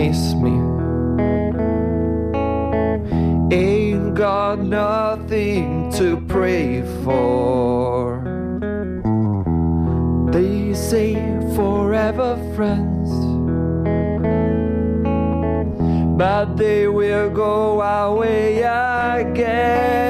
miss me. Ain't got nothing to pray for. They say forever friends, but they will go away again.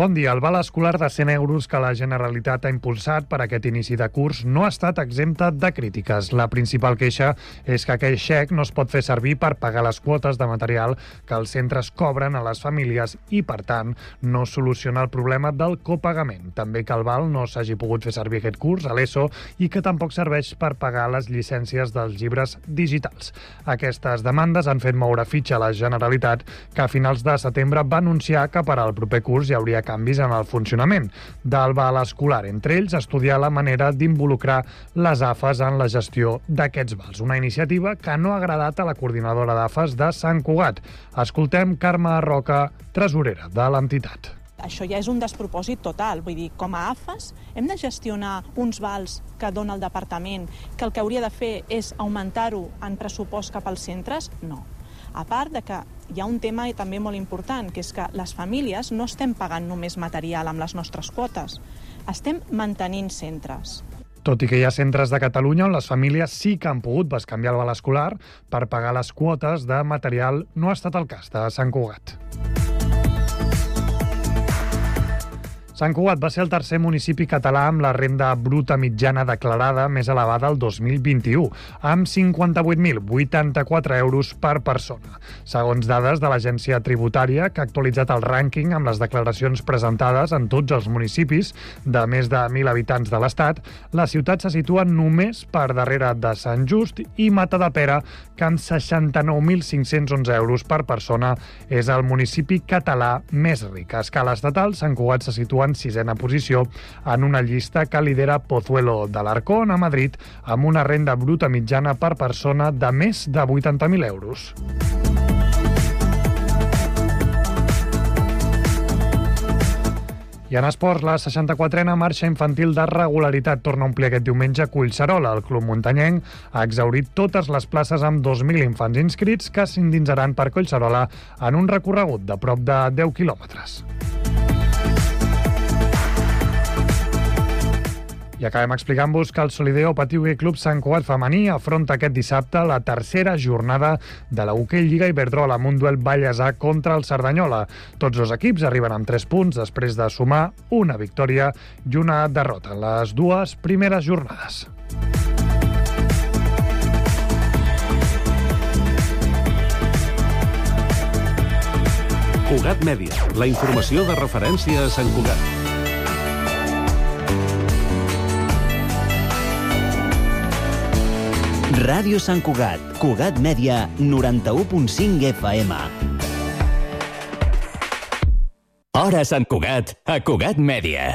Bon dia. El val escolar de 100 euros que la Generalitat ha impulsat per aquest inici de curs no ha estat exempta de crítiques. La principal queixa és que aquell xec no es pot fer servir per pagar les quotes de material que els centres cobren a les famílies i, per tant, no soluciona el problema del copagament. També que el val no s'hagi pogut fer servir aquest curs a l'ESO i que tampoc serveix per pagar les llicències dels llibres digitals. Aquestes demandes han fet moure fitxa a la Generalitat, que a finals de setembre va anunciar que per al proper curs hi hauria canvis en el funcionament del val escolar, entre ells estudiar la manera d'involucrar les AFES en la gestió d'aquests vals. Una iniciativa que no ha agradat a la coordinadora d'AFES de Sant Cugat. Escoltem Carme Roca, tresorera de l'entitat. Això ja és un despropòsit total. Vull dir, com a AFES hem de gestionar uns vals que dona el departament, que el que hauria de fer és augmentar-ho en pressupost cap als centres? No. A part de que hi ha un tema també molt important, que és que les famílies no estem pagant només material amb les nostres quotes, estem mantenint centres. Tot i que hi ha centres de Catalunya on les famílies sí que han pogut bescanviar el val escolar per pagar les quotes de material, no ha estat el cas de Sant Cugat. Sant Cugat va ser el tercer municipi català amb la renda bruta mitjana declarada més elevada el 2021, amb 58.084 euros per persona. Segons dades de l'Agència Tributària, que ha actualitzat el rànquing amb les declaracions presentades en tots els municipis de més de 1.000 habitants de l'Estat, la ciutat se situa només per darrere de Sant Just i Mata de Pere, que amb 69.511 euros per persona és el municipi català més ric. A escala estatal, Sant Cugat se situa en sisena posició en una llista que lidera Pozuelo de l'Arcón a Madrid amb una renda bruta mitjana per persona de més de 80.000 euros. I en esports, la 64a marxa infantil de regularitat torna a omplir aquest diumenge a Collserola. El club muntanyenc ha exaurit totes les places amb 2.000 infants inscrits que s'indinsaran per Collserola en un recorregut de prop de 10 quilòmetres. I acabem explicant-vos que el Solideo Patiugue Club Sant Cugat Femení afronta aquest dissabte la tercera jornada de la Hockey Lliga Iberdrola amb un duel ballesà contra el Cerdanyola. Tots dos equips arriben amb 3 punts després de sumar una victòria i una derrota en les dues primeres jornades. Cugat Mèdia, la informació de referència a Sant Cugat. Ràdio Sant Cugat, Cugat Mèdia, 91.5 FM. Hora Sant Cugat, a Cugat Mèdia.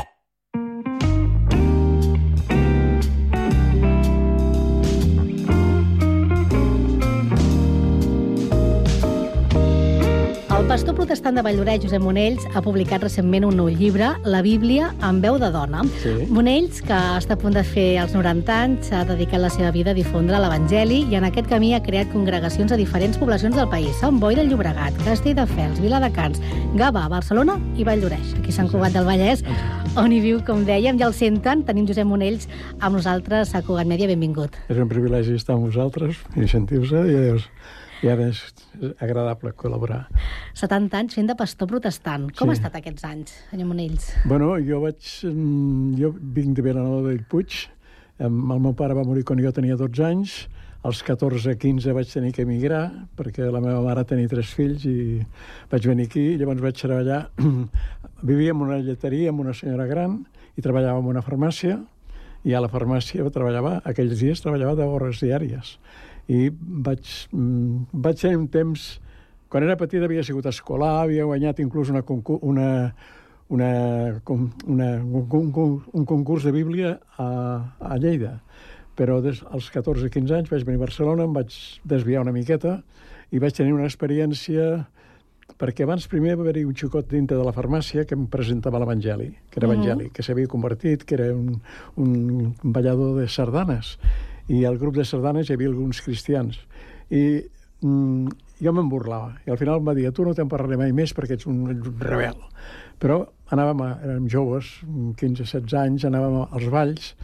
El pastor protestant de Valldoreix, Josep Monells, ha publicat recentment un nou llibre, La Bíblia en veu de dona. Sí. Monells, que està a punt de fer els 90 anys, ha dedicat la seva vida a difondre l'Evangeli i en aquest camí ha creat congregacions a diferents poblacions del país. Sant Boi del Llobregat, Castelldefels, Viladecans, Gavà, Barcelona i Valldoreix, aquí Sant Cugat del Vallès, on hi viu, com dèiem, ja el senten, tenim Josep Monells amb nosaltres a Cugat Mèdia, benvingut. És un privilegi estar amb vosaltres i sentir-vos i, és, i ara és agradable col·laborar. 70 anys fent de pastor protestant. Com Sí. ha estat aquests anys, senyor Monells? Bueno, jo vaig... mm, Jo vinc de Vilanova del Puig. El meu pare va morir quan jo tenia 12 anys. Als 14-15 vaig tenir que emigrar perquè la meva mare tenia tres fills i vaig venir aquí. Llavors vaig treballar... Vivia en una lleteria amb una senyora gran i treballava en una farmàcia i a la farmàcia treballava, aquells dies treballava de hores diàries. I vaig, mm, vaig tenir un temps... Quan era petit havia sigut escolar, havia guanyat inclús una, una, una, una, un, un concurs de Bíblia a, a Lleida. Però des, als 14-15 anys vaig venir a Barcelona, em vaig desviar una miqueta i vaig tenir una experiència perquè abans primer va haver-hi un xicot dintre de la farmàcia que em presentava l'Evangeli, que era evangèlic, que s'havia convertit, que era un, un ballador de sardanes. I al grup de sardanes hi havia alguns cristians. I mm, jo me'n burlava. I al final em va dir, tu no te'n parlaré mai més perquè ets un, ets un rebel. Però anàvem, a, érem joves, 15-16 anys, anàvem als balls,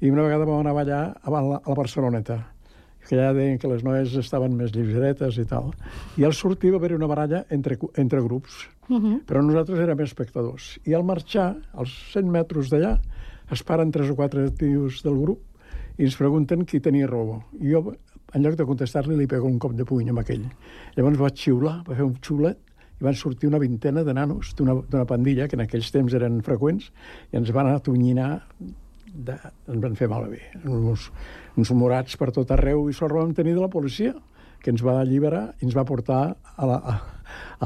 i una vegada vam anar a ballar a la, a la Barceloneta que allà deien que les noies estaven més lleugeretes i tal. I al sortir va haver una baralla entre, entre grups, Uh -huh. però nosaltres érem espectadors. I al marxar, als 100 metres d'allà, es paren tres o quatre tios del grup i ens pregunten qui tenia raó. I jo, en lloc de contestar-li, li pego un cop de puny amb aquell. Llavors vaig xiular, va fer un xulet, i van sortir una vintena de nanos d'una pandilla, que en aquells temps eren freqüents, i ens van atonyinar de, ens van fer malbé. Uns, uns morats per tot arreu i sort vam tenir de la policia, que ens va alliberar i ens va portar a la, a,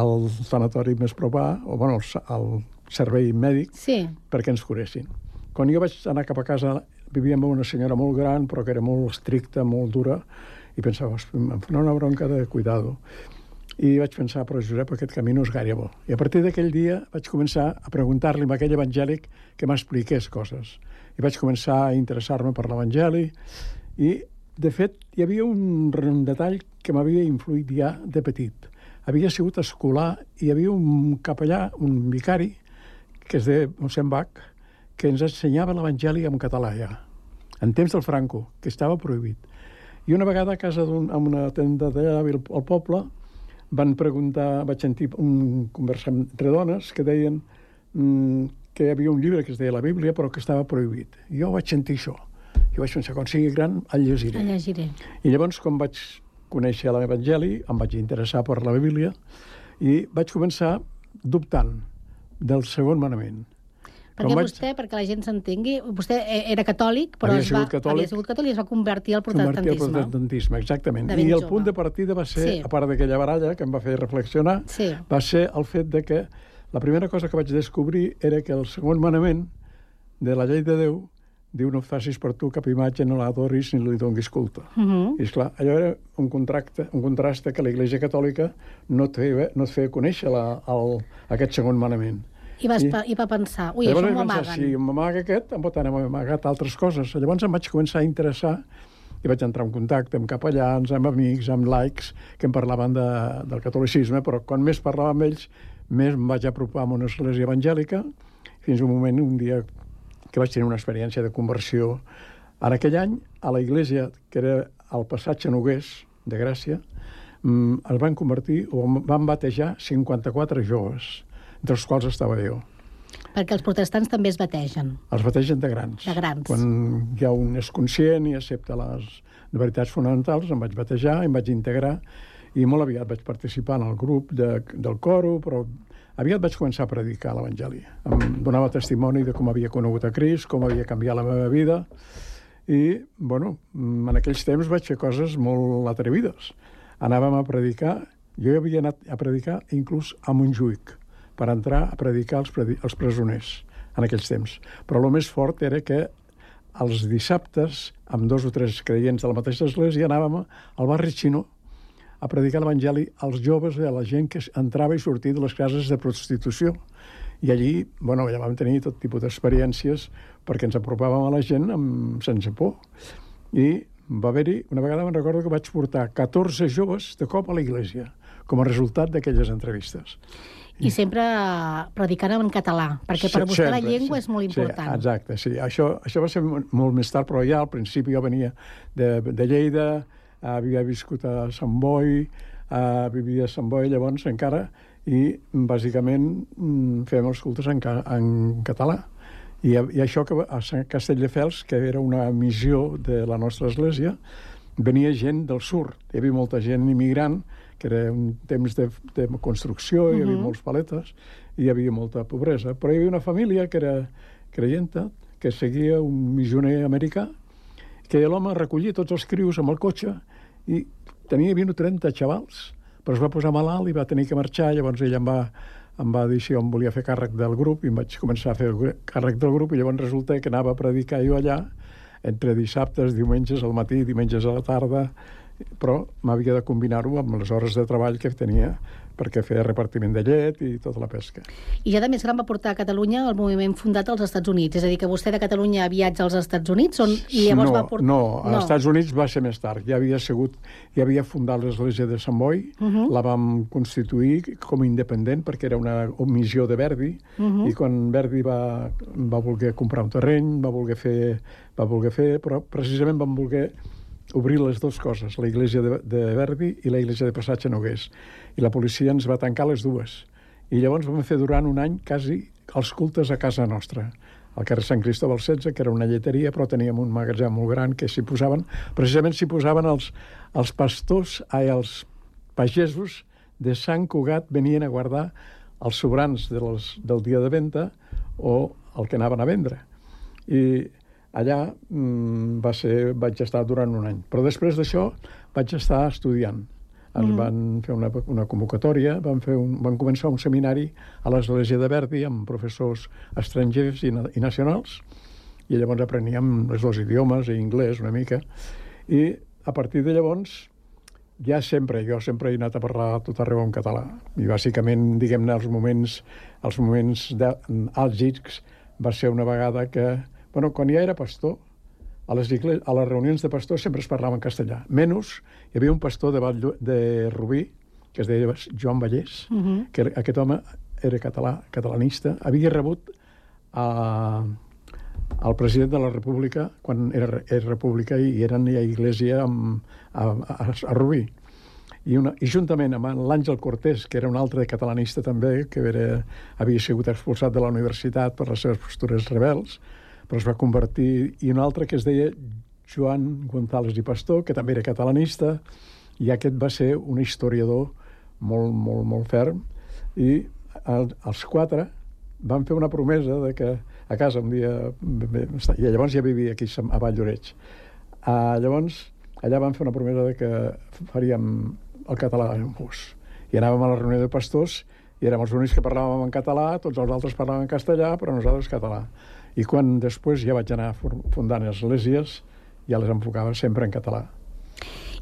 al sanatori més propà, o bueno, al, al servei mèdic, Sí. perquè ens curessin. Quan jo vaig anar cap a casa, vivia amb una senyora molt gran, però que era molt estricta, molt dura, i pensava, "Hosti, em farà una bronca de cuidado. I vaig pensar, però Josep, aquest camí no és gaire bo. I a partir d'aquell dia vaig començar a preguntar-li a aquell evangèlic que m'expliqués coses. I vaig començar a interessar-me per l'evangeli i, de fet, hi havia un, un detall que m'havia influït ja de petit. Havia sigut escolar i hi havia un capellà, un vicari, que és de mossèn Bach, que ens ensenyava l'Evangeli en català ja, en temps del Franco, que estava prohibit. I una vegada a casa d'un, en una tenda d'allà al, al poble van preguntar, vaig sentir un conversar entre dones que deien mm, que hi havia un llibre que es deia la Bíblia però que estava prohibit. Jo vaig sentir això. I vaig pensar, quan sigui gran, el llegiré. El llegiré. I llavors, quan vaig conèixer l'Evangeli, em vaig interessar per la Bíblia i vaig començar dubtant del segon manament. Perquè vaig- vostè, perquè la gent s'entengui, vostè e- era catòlic, però Havia es va, catòlic. havia sigut catòlic i es va convertir al convertir al protestantisme. protestantisme, exactament. I el jove. punt de partida va ser, Sí. a part d'aquella baralla que em va fer reflexionar, Sí. va ser el fet de que la primera cosa que vaig descobrir era que el segon manament de la llei de Déu diu no facis per tu cap imatge, no l'adoris ni li donguis culte. Uh -huh. I, esclar, allò era un, contracte, un contrast que la Iglesia Catòlica no et feia, no et feia conèixer la, el, aquest segon manament. I, vas, I- I va pensar, ui, Llavors això m'ho amaguen. si m'amaga aquest, em pot anar amagat altres coses. Llavors em vaig començar a interessar i vaig entrar en contacte amb capellans, amb amics, amb laics, que em parlaven de, del catolicisme, però quan més parlava amb ells, més em vaig apropar a una església evangèlica, fins un moment, un dia que vaig tenir una experiència de conversió. En aquell any, a la iglesia, que era al passatge Nogués, de Gràcia, mm, es van convertir, o van batejar 54 joves, entre els quals estava jo. Perquè els protestants també es bategen. Els bategen de grans. De grans. Quan ja un és conscient i accepta les veritats fonamentals, em vaig batejar, em vaig integrar i molt aviat vaig participar en el grup de, del coro, però aviat vaig començar a predicar l'Evangeli. Em donava testimoni de com havia conegut a Crist, com havia canviat la meva vida i, bueno, en aquells temps vaig fer coses molt atrevides. Anàvem a predicar, jo havia anat a predicar inclús a Montjuïc, per entrar a predicar als, predi presoners en aquells temps. Però el més fort era que els dissabtes, amb dos o tres creients de la mateixa església, anàvem al barri xino a predicar l'Evangeli als joves i a la gent que entrava i sortia de les cases de prostitució. I allí, bueno, ja vam tenir tot tipus d'experiències perquè ens apropàvem a la gent amb, sense por. I va haver-hi, una vegada me'n recordo que vaig portar 14 joves de cop a la iglesia, com a resultat d'aquelles entrevistes. I sempre eh, predicant en català, perquè per vostè la llengua sí. és molt Sí, important. exacte, sí. Això, això va ser mo- molt més tard, però ja al principi jo venia de, de Lleida, havia viscut a Sant Boi, uh, vivia a Sant Boi llavors encara, i bàsicament mm, fèiem els cultes en, ca en català. I, I això que a Sant Castelldefels, que era una missió de la nostra església, venia gent del sud. Hi havia molta gent immigrant, que era un temps de, de construcció, hi havia molts paletes, i hi havia molta pobresa. Però hi havia una família que era creienta, que seguia un missioner americà, que l'home recollia tots els crios amb el cotxe i tenia 20 o 30 xavals, però es va posar malalt i va tenir que marxar, llavors ell em va, em va dir si jo em volia fer càrrec del grup i em vaig començar a fer càrrec del grup i llavors resulta que anava a predicar jo allà entre dissabtes, diumenges al matí, diumenges a la tarda, però m'havia de combinar-ho amb les hores de treball que tenia perquè feia repartiment de llet i tota la pesca. I ja de més gran va portar a Catalunya el moviment fundat als Estats Units. És a dir, que vostè de Catalunya viatja als Estats Units on, i llavors no, va portar... No, als Estats Units va ser més tard. Ja havia sigut, ja havia fundat l'església de Sant Boi, uh. -huh. la vam constituir com a independent perquè era una missió de Verdi, uh. -huh. i quan Verdi va, va voler comprar un terreny, va voler fer, va voler fer, però precisament van voler obrir les dues coses, la iglesia de, de Verdi i la iglesia de Passatge Nogués. I la policia ens va tancar les dues. I llavors vam fer durant un any quasi els cultes a casa nostra al carrer Sant Cristóbal 16, que era una lleteria, però teníem un magatzem molt gran que s'hi posaven, precisament s'hi posaven els, els pastors, ai, els pagesos de Sant Cugat venien a guardar els sobrans de les, del dia de venda o el que anaven a vendre. I allà mm, va ser, vaig estar durant un any. Però després d'això vaig estar estudiant. Ens mm. van fer una, una convocatòria, van, fer un, van començar un seminari a l'Església de Verdi amb professors estrangers i, na- i nacionals, i llavors apreníem els dos idiomes i anglès una mica. I a partir de llavors ja sempre, jo sempre he anat a parlar tot arreu en català. I bàsicament, diguem-ne, els moments, els moments de, àlgics va ser una vegada que, bueno, quan ja era pastor, a les, a les reunions de pastors sempre es parlava en castellà. Menys, hi havia un pastor de, Vall... de Rubí, que es deia Joan Vallès, uh -huh. que era- aquest home era català, catalanista, havia rebut a, al president de la República quan era, era república i eren a Iglesia amb, a, a, a Rubí. I, una, I juntament amb l'Àngel Cortés, que era un altre catalanista també, que era, havia sigut expulsat de la universitat per les seves postures rebels, però es va convertir... I un altre que es deia Joan González i Pastor, que també era catalanista, i aquest va ser un historiador molt, molt, molt ferm, i el, els quatre van fer una promesa de que a casa un dia... I llavors ja vivia aquí a Vall d'Oreig. Uh, llavors, allà van fer una promesa de que faríem el català en bus. I anàvem a la reunió de pastors i érem els únics que parlàvem en català, tots els altres parlaven en castellà, però nosaltres català. I quan després ja vaig anar fundant esglésies, ja les enfocava sempre en català.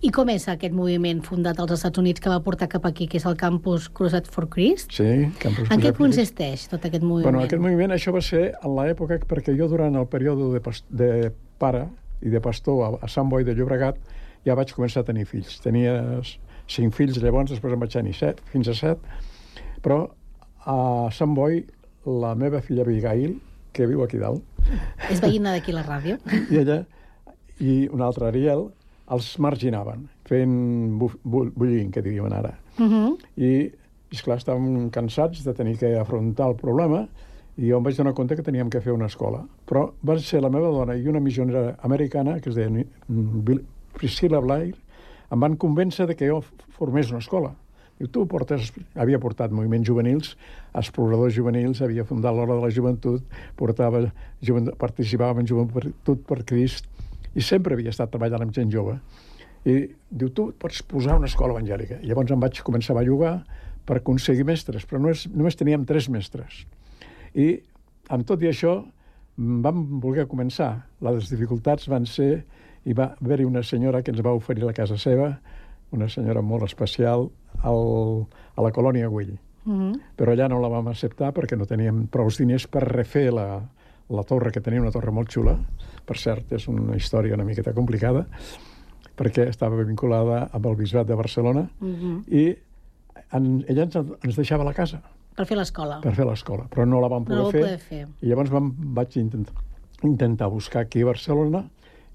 I com és aquest moviment fundat als Estats Units que va portar cap aquí, que és el campus Crusade for Christ? Sí, Campus En què consisteix tot aquest moviment? Bueno, aquest moviment, això va ser en l'època, perquè jo durant el període de, de pare i de pastor a, a Sant Boi de Llobregat ja vaig començar a tenir fills. Tenia cinc fills llavors, després em vaig tenir set, fins a set, però a Sant Boi la meva filla Abigail, que viu aquí dalt, És veïna d'aquí la ràdio? i ella i un altre Ariel els marginaven, fent bu bu bullying, que diríem ara. Uh -huh. I, esclar, estàvem cansats de tenir que afrontar el problema i jo em vaig donar compte que teníem que fer una escola. Però va ser la meva dona i una missionera americana, que es deia Priscilla Blair, em van convèncer de que jo formés una escola. Diu, tu portes, havia portat moviments juvenils, exploradors juvenils, havia fundat l'Hora de la Joventut, portava, jovent, participava en Joventut per Crist, i sempre havia estat treballant amb gent jove. I diu, tu pots posar una escola evangèlica. I llavors em vaig començar a bellugar per aconseguir mestres, però només, només teníem tres mestres. I amb tot i això mm, vam voler començar. Les dificultats van ser... Hi va haver-hi una senyora que ens va oferir la casa seva una senyora molt especial, al, a la colònia Güell. Mm -hmm. Però allà no la vam acceptar perquè no teníem prou diners per refer la, la torre, que tenia una torre molt xula. Per cert, és una història una miqueta complicada, perquè estava vinculada amb el bisbat de Barcelona, Mm -hmm. i en, ella ens, ens deixava la casa Per fer l'escola. per fer l'escola, però no la vam No poder, vau fer, poder fer. I llavors vam, vaig intentar, intentar buscar aquí a Barcelona,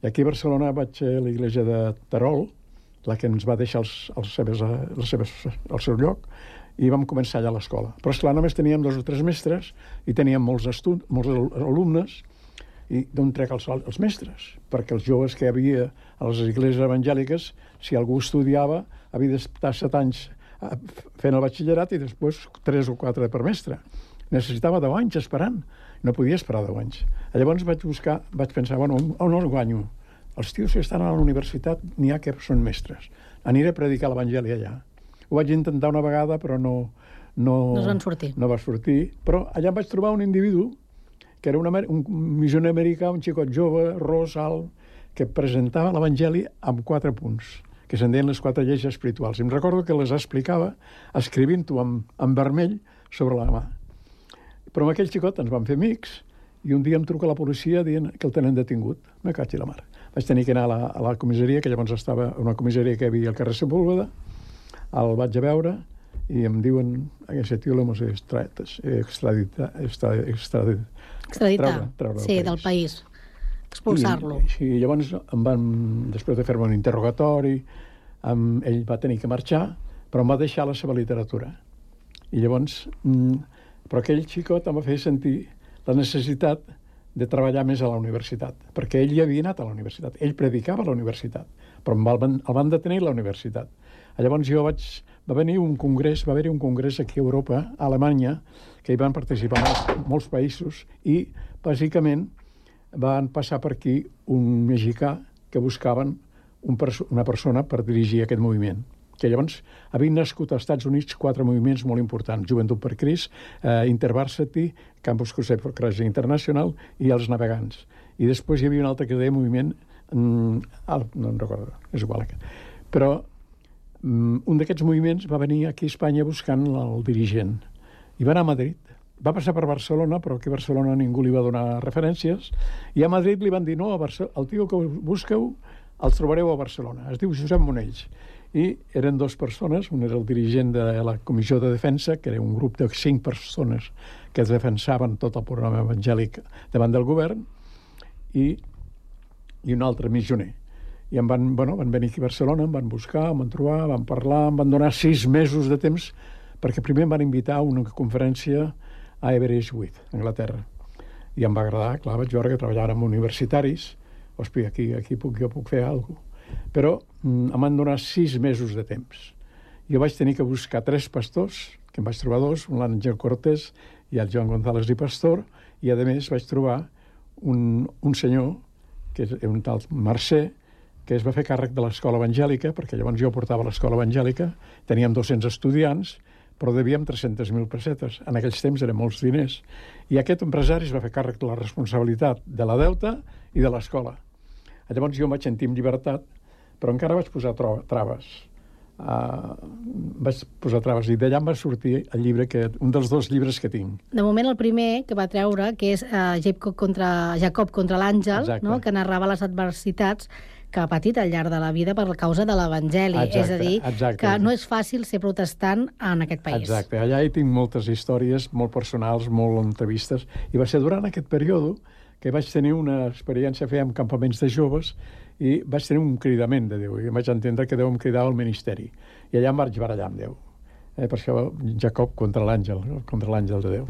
i aquí a Barcelona vaig a l'església de Terol, la que ens va deixar els, els seves, eh, les seves, el seu lloc, i vam començar allà l'escola. Però, esclar, només teníem dos o tres mestres i teníem molts, estu molts al- alumnes, i d'on trec els, els mestres? Perquè els joves que havia a les esglésies evangèliques, si algú estudiava, havia d'estar set anys eh, fent el batxillerat i després tres o quatre per mestre. Necessitava 10 anys esperant. No podia esperar 10 anys. Llavors vaig buscar, vaig pensar, bueno, on, on els guanyo? Els tios que estan a la universitat n'hi ha que són mestres. Aniré a predicar l'Evangeli allà. Ho vaig intentar una vegada, però no... No, No us van sortir. No va sortir. Però allà em vaig trobar un individu que era un, amer un missioner americà, un xicot jove, ros, alt, que presentava l'Evangeli amb quatre punts, que se'n deien les quatre lleis espirituals. I em recordo que les explicava escrivint-ho en, en vermell sobre la mà. Però amb aquell xicot ens vam fer amics i un dia em truca la policia dient que el tenen detingut. Me caig la mar. Vaig tenir que anar a la, a la comissaria, que llavors estava una comissaria que hi havia al carrer Sepúlveda, el vaig a veure i em diuen aquest tio l'hemos extraditar, extra, extra, Extraditar. Treure- sí, país. del país. Expulsar-lo. I, i llavors em van, després de fer-me un interrogatori, em, ell va tenir que marxar, però em va deixar la seva literatura. I llavors, mm, però aquell xicot em va fer sentir la necessitat de treballar més a la universitat, perquè ell ja havia anat a la universitat, ell predicava a la universitat, però em van, el van detenir a la universitat. Llavors jo vaig, va venir un congrés, va haver-hi un congrés aquí a Europa, a Alemanya, que hi van participar molts, molts països, i bàsicament van passar per aquí un mexicà que buscaven un perso una persona per dirigir aquest moviment que llavors havien nascut als Estats Units quatre moviments molt importants, Joventut per Crist, eh, Intervarsity, Campus Crusade for Christ International i els Navegants. I després hi havia un altre que deia moviment, mm, ah, no em recordo, és igual. Però mm, un d'aquests moviments va venir aquí a Espanya buscant el dirigent i va anar a Madrid. Va passar per Barcelona, però aquí a Barcelona ningú li va donar referències, i a Madrid li van dir, no, a el tio que busqueu el trobareu a Barcelona. Es diu Josep Monells. I eren dues persones, un era el dirigent de la Comissió de Defensa, que era un grup de cinc persones que defensaven tot el programa evangèlic davant del govern, i, i un altre missioner. I em van, bueno, van venir aquí a Barcelona, em van buscar, em van trobar, van parlar, em van donar sis mesos de temps, perquè primer em van invitar a una conferència a Everest a Anglaterra. I em va agradar, clar, vaig veure que treballaven amb universitaris, hòstia, aquí, aquí puc, jo puc fer alguna cosa. Però mm, em van donar sis mesos de temps. Jo vaig tenir que buscar tres pastors, que em vaig trobar dos, un l'Àngel Cortés i el Joan González i Pastor, i a més vaig trobar un, un senyor, que és un tal Mercè, que es va fer càrrec de l'escola evangèlica, perquè llavors jo portava l'escola evangèlica, teníem 200 estudiants, però devíem 300.000 pessetes. En aquells temps eren molts diners. I aquest empresari es va fer càrrec de la responsabilitat de la deuta i de l'escola. Llavors jo em vaig sentir amb llibertat, però encara vaig posar traves. Uh, vaig posar traves i d'allà em va sortir el llibre que, un dels dos llibres que tinc. De moment, el primer que va treure, que és uh, Jacob contra, Jacob contra l'Àngel, no? que narrava les adversitats que ha patit al llarg de la vida per causa de l'Evangeli. És a dir, exacte. que no és fàcil ser protestant en aquest país. Exacte, allà hi tinc moltes històries molt personals, molt entrevistes, i va ser durant aquest període que vaig tenir una experiència, fèiem campaments de joves, i vaig tenir un cridament de Déu, i vaig entendre que Déu em cridava al ministeri. I allà em vaig barallar amb Déu. Eh, per això Jacob contra l'àngel, contra l'àngel de Déu.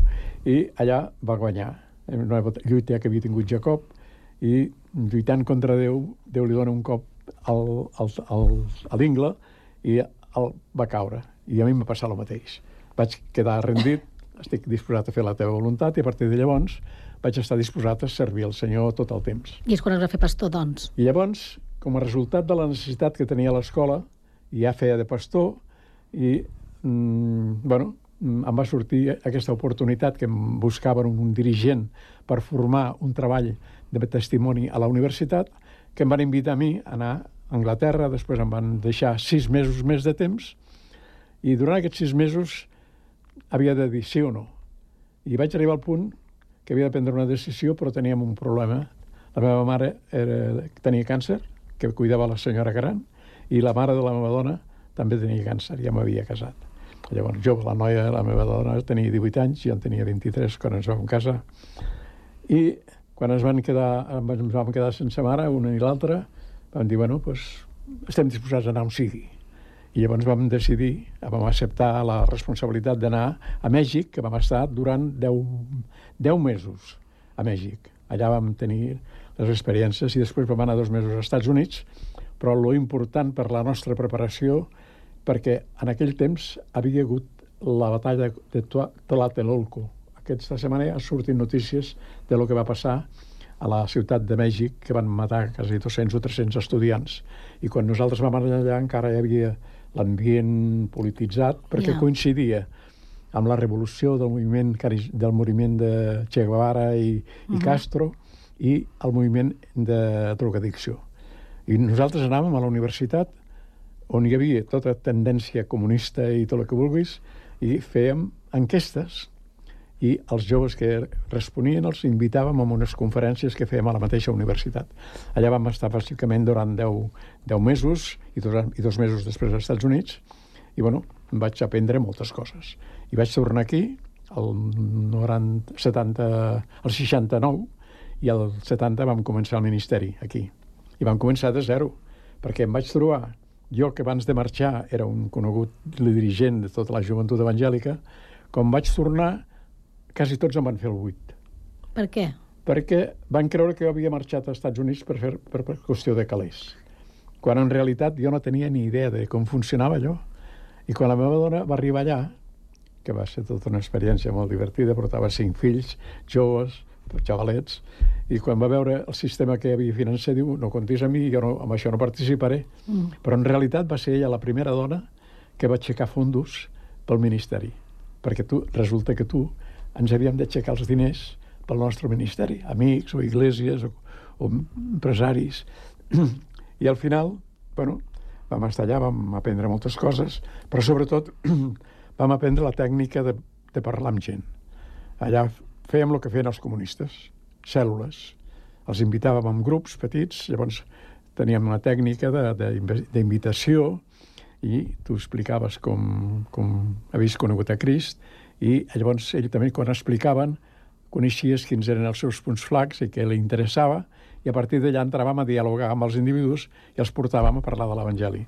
I allà va guanyar. Eh, Una lluita que havia tingut Jacob, i lluitant contra Déu, Déu li dona un cop al, al, al, a l'ingle i el, va caure. I a mi em va passar el mateix. Vaig quedar rendit, estic disposat a fer la teva voluntat i a partir de llavors vaig estar disposat a servir el Senyor tot el temps. I és quan es va fer pastor, doncs. I llavors, com a resultat de la necessitat que tenia l'escola, ja feia de pastor i, mm, bueno, mm, em va sortir aquesta oportunitat que em buscaven un dirigent per formar un treball de testimoni a la universitat que em van invitar a mi a anar a Anglaterra, després em van deixar sis mesos més de temps, i durant aquests sis mesos havia de dir sí o no. I vaig arribar al punt que havia de prendre una decisió, però teníem un problema. La meva mare era, tenia càncer, que cuidava la senyora gran, i la mare de la meva dona també tenia càncer, ja m'havia casat. Llavors, jo, la noia, la meva dona, tenia 18 anys, jo en tenia 23 quan ens vam casar. I quan ens van quedar, ens vam quedar sense mare, una i l'altra, vam dir, bueno, doncs, estem disposats a anar on sigui. I llavors vam decidir, vam acceptar la responsabilitat d'anar a Mèxic, que vam estar durant 10, 10 mesos a Mèxic. Allà vam tenir les experiències i després vam anar dos mesos als Estats Units, però lo important per la nostra preparació, perquè en aquell temps havia hagut la batalla de Tlatelolco. Aquesta setmana ha sortit notícies de lo que va passar a la ciutat de Mèxic, que van matar quasi 200 o 300 estudiants. I quan nosaltres vam anar allà encara hi havia l'ambient polititzat, perquè Ja. coincidia amb la revolució del moviment, del moviment de Che Guevara i, i Castro i el moviment de drogadicció. I nosaltres anàvem a la universitat on hi havia tota tendència comunista i tot el que vulguis, i fèiem enquestes i els joves que responien els invitàvem a unes conferències que fèiem a la mateixa universitat. Allà vam estar bàsicament durant 10, 10 mesos i dos, i dos mesos després als Estats Units i bueno, vaig aprendre moltes coses. I vaig tornar aquí el 90, 70, el 69 i el 70 vam començar el ministeri aquí. I vam començar de zero, perquè em vaig trobar jo que abans de marxar era un conegut dirigent de tota la joventut evangèlica, quan vaig tornar quasi tots em van fer el buit Per què? perquè van creure que jo havia marxat als Estats Units per fer per, per qüestió de calés. Quan en realitat jo no tenia ni idea de com funcionava allò. I quan la meva dona va arribar allà, que va ser tota una experiència molt divertida, portava cinc fills, joves, xavalets, i quan va veure el sistema que havia financer, diu, no comptis amb mi, jo no, amb això no participaré. Mm. Però en realitat va ser ella la primera dona que va aixecar fondos pel Ministeri. Perquè tu, resulta que tu ens havíem d'aixecar els diners pel nostre ministeri, amics o iglesias o, o empresaris. I al final, bueno, vam estar allà, vam aprendre moltes coses, però sobretot vam aprendre la tècnica de, de parlar amb gent. Allà fèiem el que feien els comunistes, cèl·lules. Els invitàvem en grups petits, llavors teníem una tècnica d'invitació i tu explicaves com, com havies conegut a Crist i llavors ell també quan explicaven coneixies quins eren els seus punts flacs i què li interessava i a partir d'allà entràvem a dialogar amb els individus i els portàvem a parlar de l'Evangeli.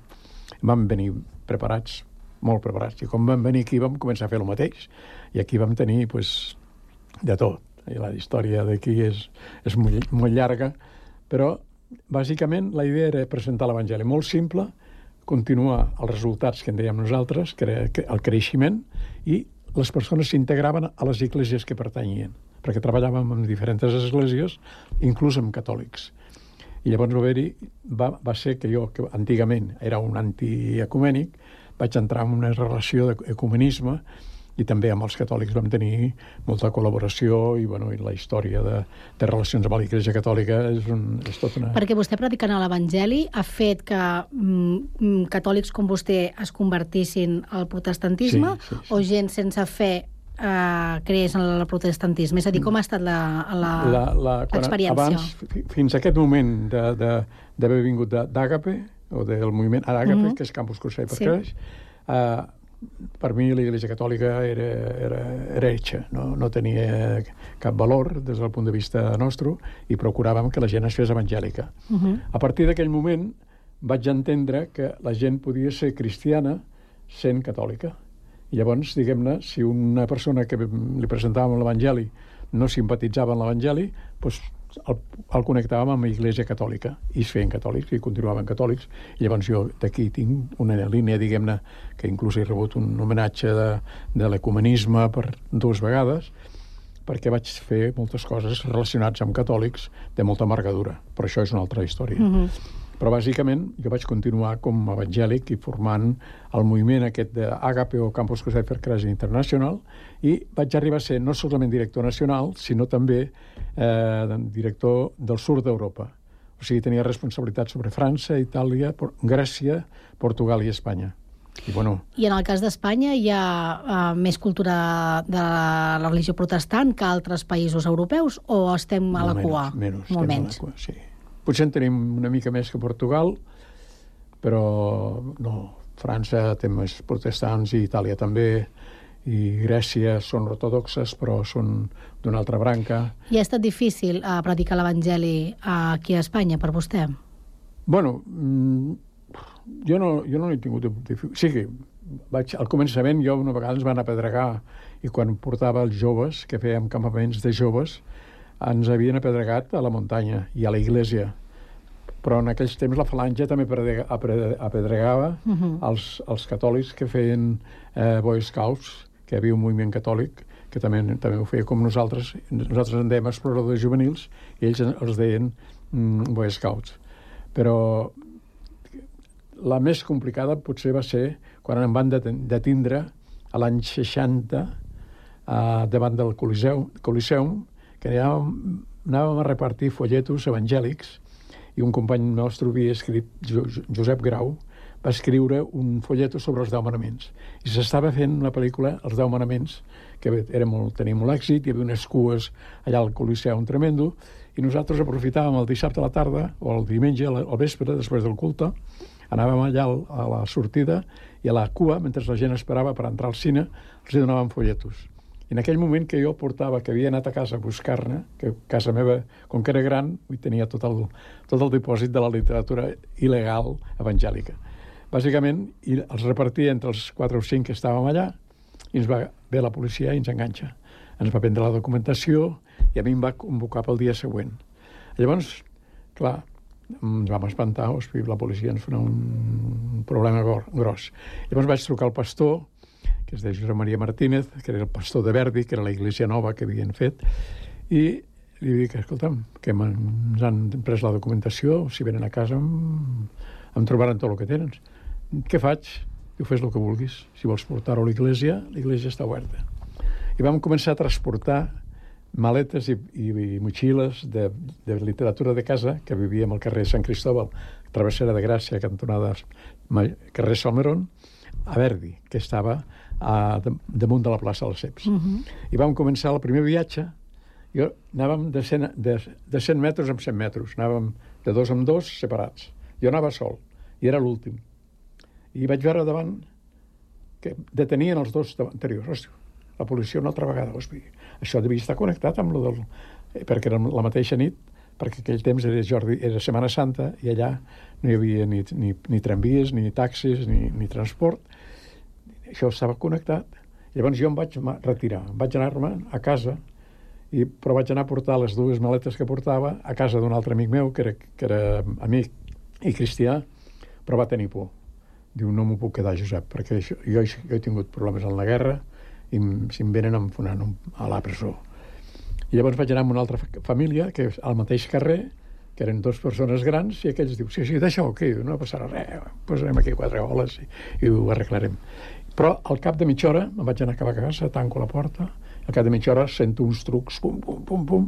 Vam venir preparats, molt preparats, i com vam venir aquí vam començar a fer el mateix. I aquí vam tenir pues, de tot. I la història d'aquí és, és molt, molt llarga, però bàsicament la idea era presentar l'Evangeli molt simple, continuar els resultats que en dèiem nosaltres, que el creixement, i les persones s'integraven a les esglésies que pertanyien, perquè treballàvem amb diferents esglésies, inclús amb catòlics. I llavors va va, va ser que jo, que antigament era un antiecumènic, vaig entrar en una relació d'ecumenisme i també amb els catòlics vam tenir molta col·laboració i, bueno, i la història de, de relacions amb l'Iglésia Catòlica és, un, és tot una... Perquè vostè predicant a l'Evangeli ha fet que mm, mm, catòlics com vostè es convertissin al protestantisme Sí, sí, sí. o gent sense fe eh, creés en el protestantisme? És a dir, com ha estat l'experiència? abans, fi- fins a aquest moment d'haver vingut d'Àgape, o del moviment Àgape, mm. -hmm. que és Campus Crusade per Sí. Creix, uh, per mi l'Iglésia Catòlica era, era, era hecha, no, no tenia cap valor des del punt de vista nostre i procuràvem que la gent es fes evangèlica. Uh -huh. A partir d'aquell moment vaig entendre que la gent podia ser cristiana sent catòlica. I llavors, diguem-ne, si una persona que li presentàvem l'Evangeli no simpatitzava amb l'Evangeli, doncs el, el connectàvem amb l'Iglésia Catòlica i es feien catòlics i continuaven catòlics. I llavors jo d'aquí tinc una línia, diguem-ne, que inclús he rebut un homenatge de, de l'ecumenisme per dues vegades, perquè vaig fer moltes coses relacionats amb catòlics de molta margadura. Però això és una altra història. Uh -huh. Però bàsicament jo vaig continuar com a evangèlic i formant el moviment aquest d'Agape o Campus Crusade for Christ International i vaig arribar a ser no solament director nacional, sinó també eh, director del sud d'Europa, O sigui, tenia responsabilitat sobre França, Itàlia, Por Grècia, Portugal i Espanya. I, bueno, I en el cas d'Espanya hi ha uh, més cultura de la religió protestant que altres països europeus o estem a la molt cua? Menys, menys, Molt estem a la menys. cua, sí. Potser en tenim una mica més que Portugal, però no. França té més protestants i Itàlia també, i Grècia són ortodoxes, però són d'una altra branca. I ha estat difícil uh, predicar l'Evangeli aquí a Espanya per vostè? Bueno, mm, jo no, jo no he tingut... dific- Sí que vaig, al començament jo una vegada ens van apedregar i quan portava els joves, que fèiem campaments de joves, ens havien apedregat a la muntanya i a la iglesia. Però en aquells temps la falange també apedregava uh -huh. els, els catòlics que feien eh, Boy Scouts, que hi havia un moviment catòlic que també, també ho feia com nosaltres. Nosaltres en dèiem exploradors juvenils i ells els deien mm, Boy Scouts. Però la més complicada potser va ser quan em van detindre a l'any 60 eh, davant del Coliseu, Coliseum, que anàvem, anàvem a repartir folletos evangèlics i un company nostre havia escrit, Jo- Jo- Josep Grau, va escriure un folleto sobre els deu manaments. I s'estava fent una pel·lícula, Els deu manaments, que era molt, tenia molt èxit, hi havia unes cues allà al Coliseu, un tremendo, i nosaltres aprofitàvem el dissabte a la tarda o el diumenge al vespre, després del culte, anàvem allà al- a la sortida i a la cua, mentre la gent esperava per entrar al cine, els donàvem folletos. I en aquell moment que jo portava, que havia anat a casa a buscar-ne, que casa meva, com que era gran, hi tenia tot el, tot el dipòsit de la literatura il·legal evangèlica. Bàsicament, i els repartia entre els quatre o cinc que estàvem allà, i ens va ve la policia i ens enganxa. Ens va prendre la documentació i a mi em va convocar pel dia següent. Llavors, clar, ens vam espantar, la policia ens farà un problema gros. Llavors vaig trucar al pastor, que es deia Josep Maria Martínez, que era el pastor de Verdi, que era la iglesia nova que havien fet, i li dic, escolta'm, que ens han pres la documentació, si venen a casa em, em trobaran tot el que tenen. Què faig? Diu, fes el que vulguis. Si vols portar-ho a l'església, l'església està oberta. I vam començar a transportar maletes i, i, i motxilles de, de literatura de casa, que vivíem al carrer Sant Cristóbal, travessera de Gràcia, cantonada carrer Salmerón, a Verdi, que estava a, de, damunt de la plaça dels Ceps. Uh -huh. I vam començar el primer viatge, jo anàvem de 100, de, de 100 metres en 100 metres, anàvem de dos en dos separats. Jo anava sol, i era l'últim. I vaig veure davant que detenien els dos anteriors. Hòstia, la policia una altra vegada. Hòstia, això devia estar connectat amb lo del... eh, perquè era la mateixa nit, perquè aquell temps era, Jordi, era Setmana Santa i allà no hi havia ni, ni, ni tramvies, ni taxis, ni, ni transport. Això estava connectat. Llavors jo em vaig retirar, vaig anar-me a casa, i, però vaig anar a portar les dues maletes que portava a casa d'un altre amic meu, que era, que era amic i cristià, però va tenir por. Diu, no m'ho puc quedar, Josep, perquè això, jo, jo he tingut problemes en la guerra i si em venen em un- a la presó. I llavors vaig anar amb una altra fa- família, que és al mateix carrer, que eren dues persones grans, i aquells diu, sí, sí, deixa-ho aquí, no passarà res, posarem aquí quatre oles i, i ho arreglarem. Però al cap de mitja hora me'n vaig anar cap a casa, tanco la porta, al cap de mitja hora sento uns trucs, pum, pum, pum, pum,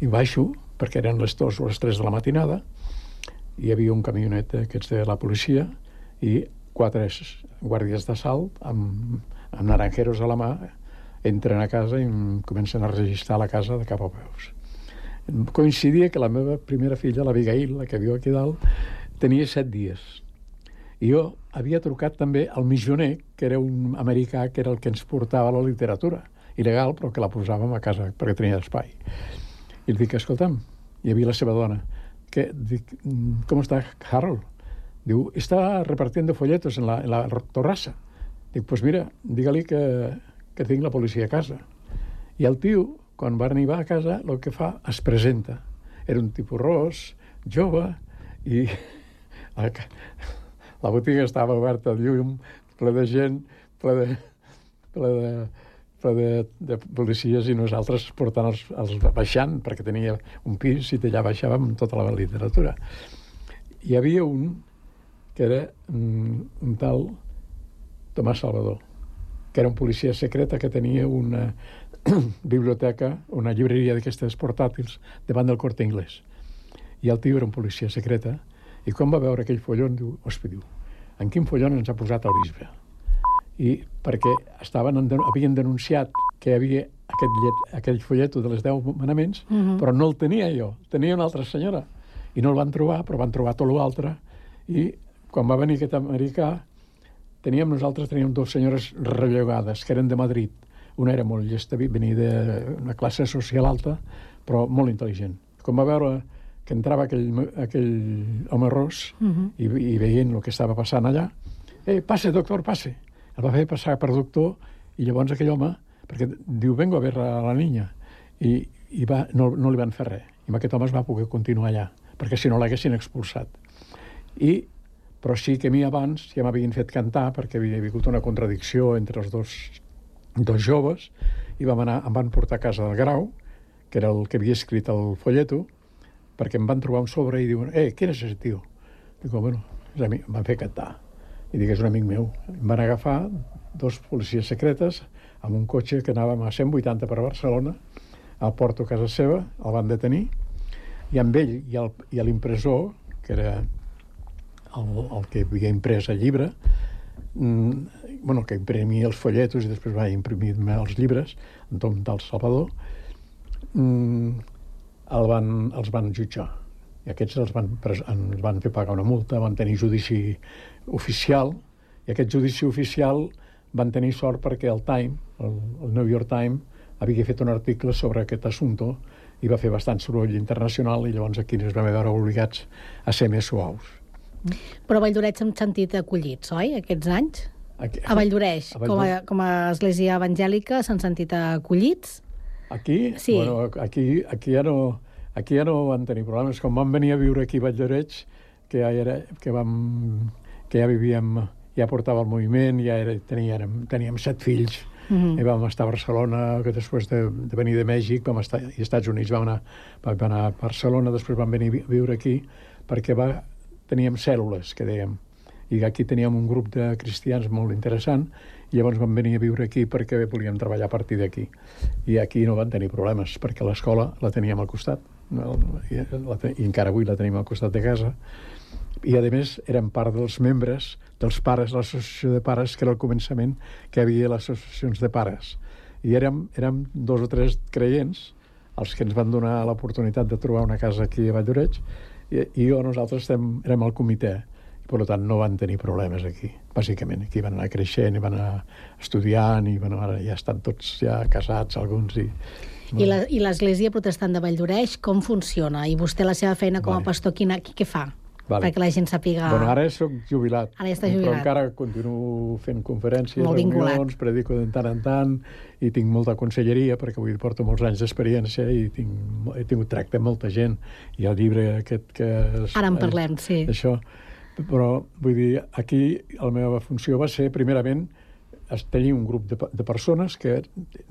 i baixo, perquè eren les dues o les tres de la matinada, hi havia un camionet d'aquests de la policia i quatre guàrdies d'assalt amb, amb naranjeros a la mà entren a casa i comencen a registrar la casa de cap a peus. Coincidia que la meva primera filla, l'Abigail, la que viu aquí dalt, tenia set dies. I jo havia trucat també al missioner, que era un americà que era el que ens portava la literatura, il·legal, però que la posàvem a casa perquè tenia espai. I li dic, escolta'm, hi havia la seva dona, que dic, "Mm, com està Harold? Diu, està repartiendo folletos en la, en la torrassa. Dic, pues mira, digue-li que, que tinc la policia a casa. I el tio, quan va arribar a casa, el que fa, es presenta. Era un tipus ros, jove, i la, botiga estava oberta al llum, ple de gent, ple de, ple de, ple de, de policies i nosaltres portant els, els baixant, perquè tenia un pis i d'allà baixàvem tota la literatura. Hi havia un que era mm, un tal Tomàs Salvador, que era un policia secreta que tenia una biblioteca, una llibreria d'aquestes portàtils davant del Corte Inglés. i el tio era un policia secreta, i quan va veure aquell follon, diu, hòstia, diu, en quin follon ens ha posat el bisbe? I perquè estaven, en, havien denunciat que hi havia aquest, llet, aquell folleto de les 10 manaments, uh -huh. però no el tenia jo, tenia una altra senyora. I no el van trobar, però van trobar tot l'altre. I quan va venir aquest americà, teníem nosaltres teníem dues senyores rellogades, que eren de Madrid. Una era molt llesta, venia d'una classe social alta, però molt intel·ligent. Quan va veure que entrava aquell, aquell home ros uh -huh. i, i veient el que estava passant allà, eh, passe, doctor, passe. El va fer passar per doctor i llavors aquell home, perquè diu, vengo a veure a la niña, i, i va, no, no li van fer res. I amb aquest home es va poder continuar allà, perquè si no l'haguessin expulsat. I, però sí que a mi abans ja m'havien fet cantar perquè havia hagut una contradicció entre els dos, dos joves i vam anar, em van portar a casa del Grau, que era el que havia escrit el folleto, perquè em van trobar un sobre i diuen, eh, qui és aquest tio? Dic, bueno, és amic, em van fer cantar. I dic, és un amic meu. Em van agafar dos policies secretes amb un cotxe que anàvem a 180 per Barcelona, al porto a casa seva, el van detenir, i amb ell i el- i l'impressor, que era el, el que havia imprès el llibre, mm, bueno, que imprimia els folletos i després va imprimir-me els llibres, Anton del Salvador, mm, el van, els van jutjar. I aquests els van, ens van fer pagar una multa, van tenir judici oficial, i aquest judici oficial van tenir sort perquè el Time, el, el New York Times, havia fet un article sobre aquest assumpte i va fer bastant soroll internacional i llavors aquí ens vam veure obligats a ser més suaus. Però a Valldoreix s'han sentit acollits, oi, aquests anys? Aquí, A Valldoreix, A com, a, Valldoreix. com a església evangèlica, s'han sentit acollits? Aquí, Sí. bueno, aquí, aquí, ja no, aquí ja no van tenir problemes. Com vam venir a viure aquí a Valldoreix, que ja, era, que vam, que ja vivíem, ja portava el moviment, ja era, teníem, teníem set fills, Mhm. i vam estar a Barcelona, que després de, de venir de Mèxic, vam estar, i als Estats Units vam anar, vam anar a Barcelona, després vam venir a viure aquí, perquè va, teníem cèl·lules, que dèiem, i aquí teníem un grup de cristians molt interessant, i llavors vam venir a viure aquí perquè volíem treballar a partir d'aquí. I aquí no van tenir problemes, perquè l'escola la teníem al costat, i, la, te- i encara avui la tenim al costat de casa, i a més eren part dels membres dels pares, l'associació de pares, que era el començament que havia les associacions de pares. I érem, érem dos o tres creients els que ens van donar l'oportunitat de trobar una casa aquí a Valldoreix i, i jo, nosaltres estem, érem al comitè per tant no van tenir problemes aquí bàsicament, aquí van anar creixent i van anar estudiant i bueno, ara ja estan tots ja casats alguns i, I la- I l'Església Protestant de Valldoreix, com funciona? I vostè la seva feina com a Vale. pastor, quina, què fa? Vale. Perquè la gent sàpiga... Bueno, ara sóc jubilat. Ara ja està Però jubilat. encara continuo fent conferències, Molt vinculat. reunions, predico de tant en tant i tinc molta conselleria perquè avui porto molts anys d'experiència i tinc, he tingut tracte amb molta gent. I el llibre aquest que... És, Ara en parlem, sí. Això. Però, vull dir, aquí la meva funció va ser, primerament, tenir un grup de, de persones que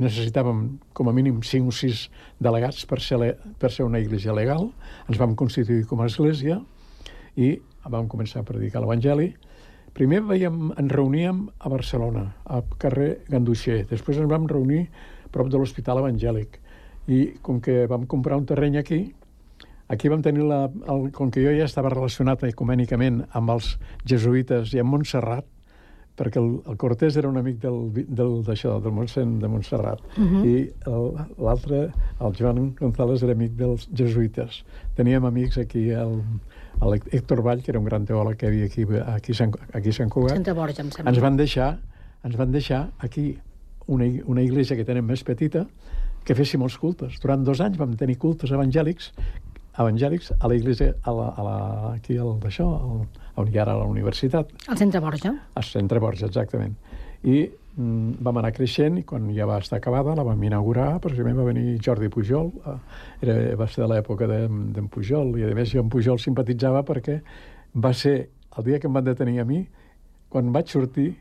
necessitàvem com a mínim 5 o 6 delegats per ser, per ser una iglesia legal. Ens vam constituir com a església i vam començar a predicar l'Evangeli. Primer veiem, ens reuníem a Barcelona, al carrer Ganduixer. Després ens vam reunir prop de l'Hospital Evangèlic. I com que vam comprar un terreny aquí, aquí vam tenir la... El, com que jo ja estava relacionat ecumènicament amb els jesuïtes i amb Montserrat, perquè el, el Cortés era un amic del, del, d'això, del Montsent de Montserrat, uh -huh. i el- l'altre, el Joan González, era amic dels jesuïtes. Teníem amics aquí, el, el Héctor Vall, que era un gran teòleg que hi havia aquí, aquí, Sant, aquí a Sant Cugat, Centre Borja, em sembla. ens van deixar, ens van deixar aquí una, una iglesia que tenen més petita que féssim els cultes. Durant dos anys vam tenir cultes evangèlics evangèlics a la iglesia, a la, a la, aquí al, d'això, al- on hi ha ara la universitat, Al Centre Borja. a Centre Borja, exactament. I mm, vam anar creixent i quan ja va estar acabada la vam inaugurar, precisament va venir Jordi Pujol, eh, era, va ser de l'època de- d'en Pujol, i a més jo en Pujol simpatitzava perquè va ser el dia que em van detenir a mi, quan vaig sortir,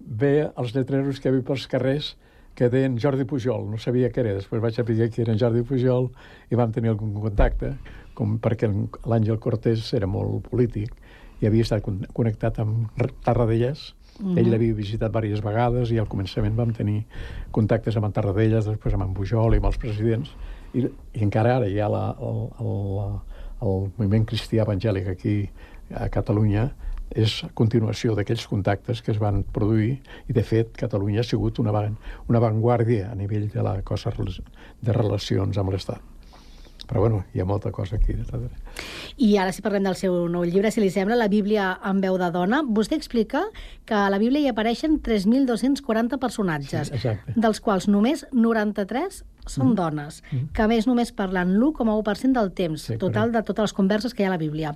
veia els letreros que hi havia pels carrers que deien Jordi Pujol, no sabia què era, després vaig saber que era en Jordi Pujol i vam tenir algun contacte, com perquè l'Àngel Cortés era molt polític i havia estat con- connectat amb Tarradellas, mm -hmm. ell l'havia visitat diverses vegades i al començament vam tenir contactes amb en Tarradellas, després amb en Pujol i amb els presidents, i, i encara ara hi ha la, el, el, el moviment cristià evangèlic aquí a Catalunya és continuació d'aquells contactes que es van produir i, de fet, Catalunya ha sigut una, van, una vanguardia a nivell de la cosa de relacions amb l'Estat. Però, bueno, hi ha molta cosa aquí. I ara, si parlem del seu nou llibre, si li sembla, La Bíblia en veu de dona, vostè explica que a la Bíblia hi apareixen 3.240 personatges, Sí, exacte. dels quals només 93 són Mm. dones, que a més només parlen l'1,1% del temps Sí, total correcte. de totes les converses que hi ha a la Bíblia.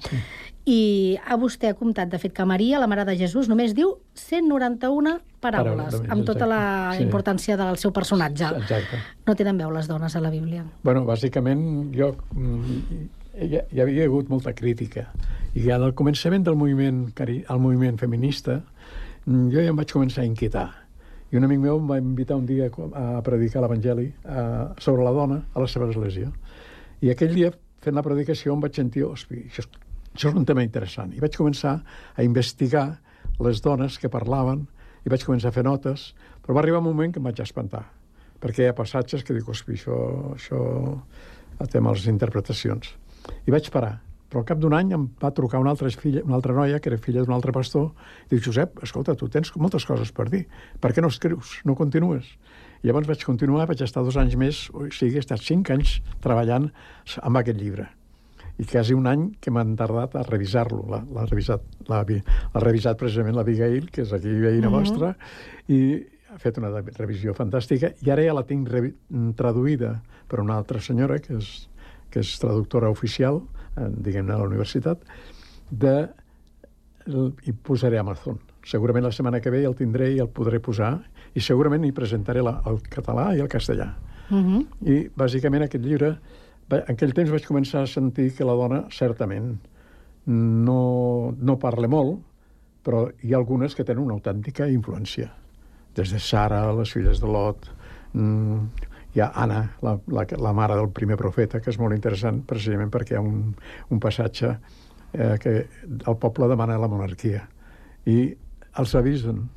I a vostè ha comptat, de fet, que Maria, la mare de Jesús, només diu 191 paraules, Paraules, amb tota la. Sí. importància del seu personatge. Exacte. No tenen veu les dones a la Bíblia. Bueno, bàsicament, jo... mm, Hi, hi havia hagut molta crítica. I al començament del moviment, el moviment feminista, mm, jo ja em vaig començar a inquietar. I un amic meu em va invitar un dia a predicar l'Evangeli eh, sobre la dona a la seva església. I aquell dia, fent la predicació, em vaig sentir, hosti, això, això és un tema interessant. I vaig començar a investigar les dones que parlaven i vaig començar a fer notes, però va arribar un moment que em vaig espantar, perquè hi ha passatges que dic, hosti, això, això té males interpretacions. I vaig parar. Però al cap d'un any em va trucar una altra, filla, una altra noia, que era filla d'un altre pastor, i diu, Josep, escolta, tu tens moltes coses per dir. Per què no escrius? No continues? I llavors vaig continuar, vaig estar dos anys més, o sigui, he estat cinc anys treballant amb aquest llibre. I quasi un any que m'han tardat a revisar-lo. L'ha revisat, l'ha vi- l'ha revisat precisament l'Abigail, que és aquí veïna Mhm. vostra, i ha fet una revisió fantàstica. I ara ja la tinc traduïda per una altra senyora, que és, que és traductora oficial, diguem-ne, a la universitat, de, i posaré a Amazon. Segurament la setmana que ve el tindré i el podré posar, i segurament hi presentaré la, el català i el castellà. Uh -huh. I, bàsicament, aquest llibre... En aquell temps vaig començar a sentir que la dona, certament, no, no parla molt, però hi ha algunes que tenen una autèntica influència. Des de Sara, les filles de Lot, mm, hi ha Anna, la, la, la mare del primer profeta, que és molt interessant, precisament perquè hi ha un, un passatge eh, que el poble demana la monarquia. I els avisen,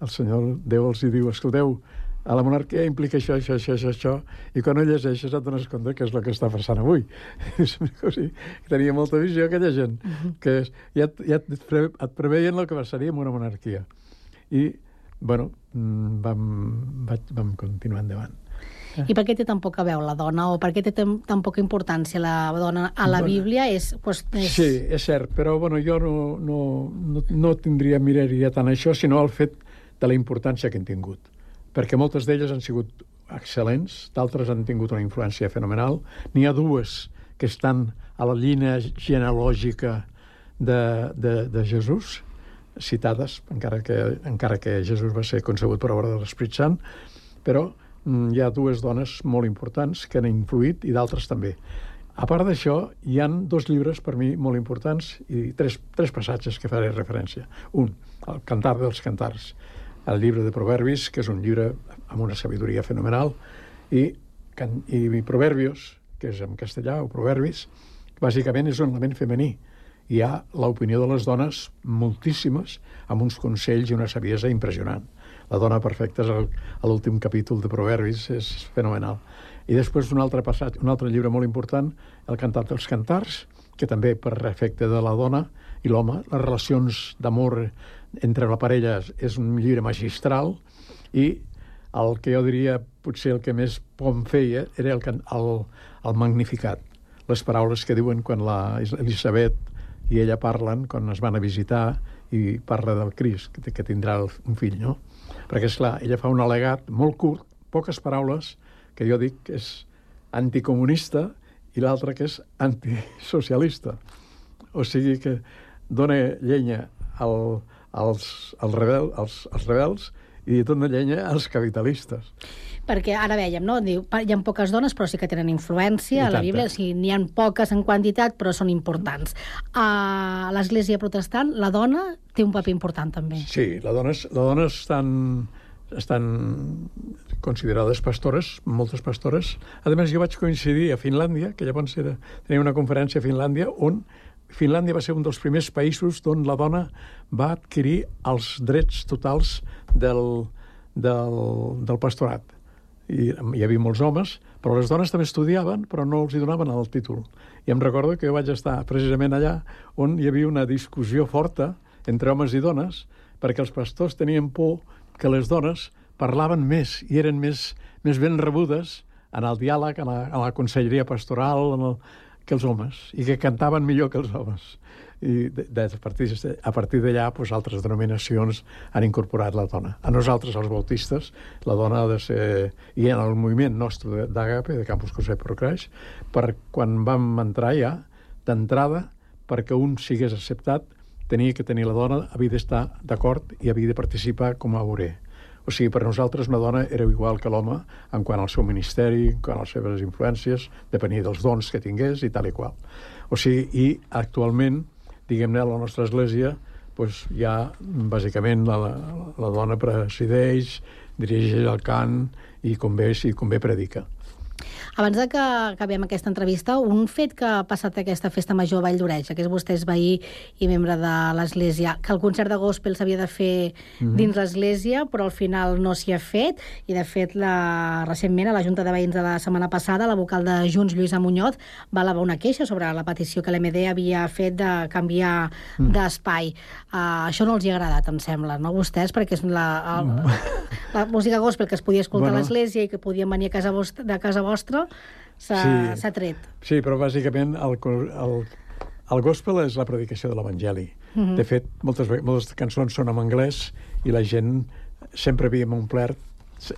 el senyor Déu els hi diu, escolteu, a la monarquia implica això, això, això, això, això, i quan ho llegeixes et dones compte que és el que està passant avui. tenia molta visió aquella gent, que és, ja, ja et, pre, et preveien el que passaria amb una monarquia. I, bueno, mm, vam, vaig, vam continuar endavant. I per què té tan poca veu la dona o per què té tan, poca importància la dona a la Bueno. Bíblia? És, pues, és... Sí, és cert, però bueno, jo no, no, no, no tindria, miraria tant això, sinó el fet de la importància que han tingut. Perquè moltes d'elles han sigut excel·lents, d'altres han tingut una influència fenomenal. N'hi ha dues que estan a la línia genealògica de, de, de Jesús, citades, encara que, encara que Jesús va ser concebut per obra de l'Esprit Sant, però hi ha dues dones molt importants que han influït i d'altres també. A part d'això, hi han dos llibres per mi molt importants i tres, tres passatges que faré referència. Un, el Cantar dels Cantars, el llibre de Proverbis, que és un llibre amb una sabidoria fenomenal, i, i Proverbios, que és en castellà, o Proverbis, bàsicament és un element femení. Hi ha l'opinió de les dones moltíssimes, amb uns consells i una saviesa impressionant. La dona perfecta és l'últim capítol de Proverbis, és fenomenal. I després un altre passat, un altre llibre molt important, El cantat dels cantars, que també per efecte de la dona i l'home, les relacions d'amor entre la parella és un llibre magistral i el que jo diria potser el que més pom feia era el, el, el magnificat. Les paraules que diuen quan la Elisabet i ella parlen quan es van a visitar i parla del Crist, que, tindrà un fill, no? Perquè, és clar, ella fa un al·legat molt curt, poques paraules, que jo dic que és anticomunista i l'altre que és antisocialista. O sigui que dona llenya al, als, als, rebel, als, als rebels i dona llenya als capitalistes. Perquè ara veiem, no? Diu, hi ha poques dones, però sí que tenen influència a la. Bíblia. O sigui, n'hi ha poques en quantitat, però són importants. A l'Església protestant, la dona té un paper important, també. Sí, les dones, les dones estan, estan considerades pastores, moltes pastores. A més, jo vaig coincidir a Finlàndia, que llavors era, tenia una conferència a Finlàndia, on Finlàndia va ser un dels primers països on la dona va adquirir els drets totals del, del, del pastorat. I hi havia molts homes, però les dones també estudiaven, però no els hi donaven el títol. I em recordo que jo vaig estar precisament allà on hi havia una discussió forta entre homes i dones, perquè els pastors tenien por que les dones parlaven més i eren més, més ben rebudes en el diàleg, en la, en la conselleria pastoral, en el, que els homes, i que cantaven millor que els homes i de, de, a partir, d'allà pues, altres denominacions han incorporat la dona. A nosaltres, els bautistes, la dona ha de ser... I en el moviment nostre d'Agape, de Campus José Procreix, per quan vam entrar ja, d'entrada, perquè un sigués acceptat, tenia que tenir la dona, havia d'estar d'acord i havia de participar com a orer. O sigui, per nosaltres una dona era igual que l'home en quant al seu ministeri, en quant a les seves influències, depenia dels dons que tingués i tal i qual. O sigui, i actualment diguem-ne, a la nostra església doncs, ja bàsicament la, la dona presideix, dirigeix el cant i convé, si convé predica. Abans de que acabem aquesta entrevista, un fet que ha passat aquesta festa major a Vall d'Oreja, que és vostè és veí i membre de l'Església, que el concert de gospel s'havia de fer mm -hmm. dins l'Església, però al final no s'hi ha fet, i de fet la, recentment a la Junta de Veïns de la setmana passada, la vocal de Junts, Lluïsa Muñoz, va elevar una queixa sobre la petició que l'MD havia fet de canviar mm. d'espai. Uh, això no els hi ha agradat, em sembla, no vostès? Perquè és la, el, no. la música gospel que es podia escoltar bueno. a l'Església i que podien venir a casa vostra, de casa vostra s'ha sí. tret. Sí, però bàsicament el, el, el gospel és la predicació de l'Evangeli. Mm -hmm. De fet, moltes, moltes cançons són en anglès i la gent sempre havíem omplert,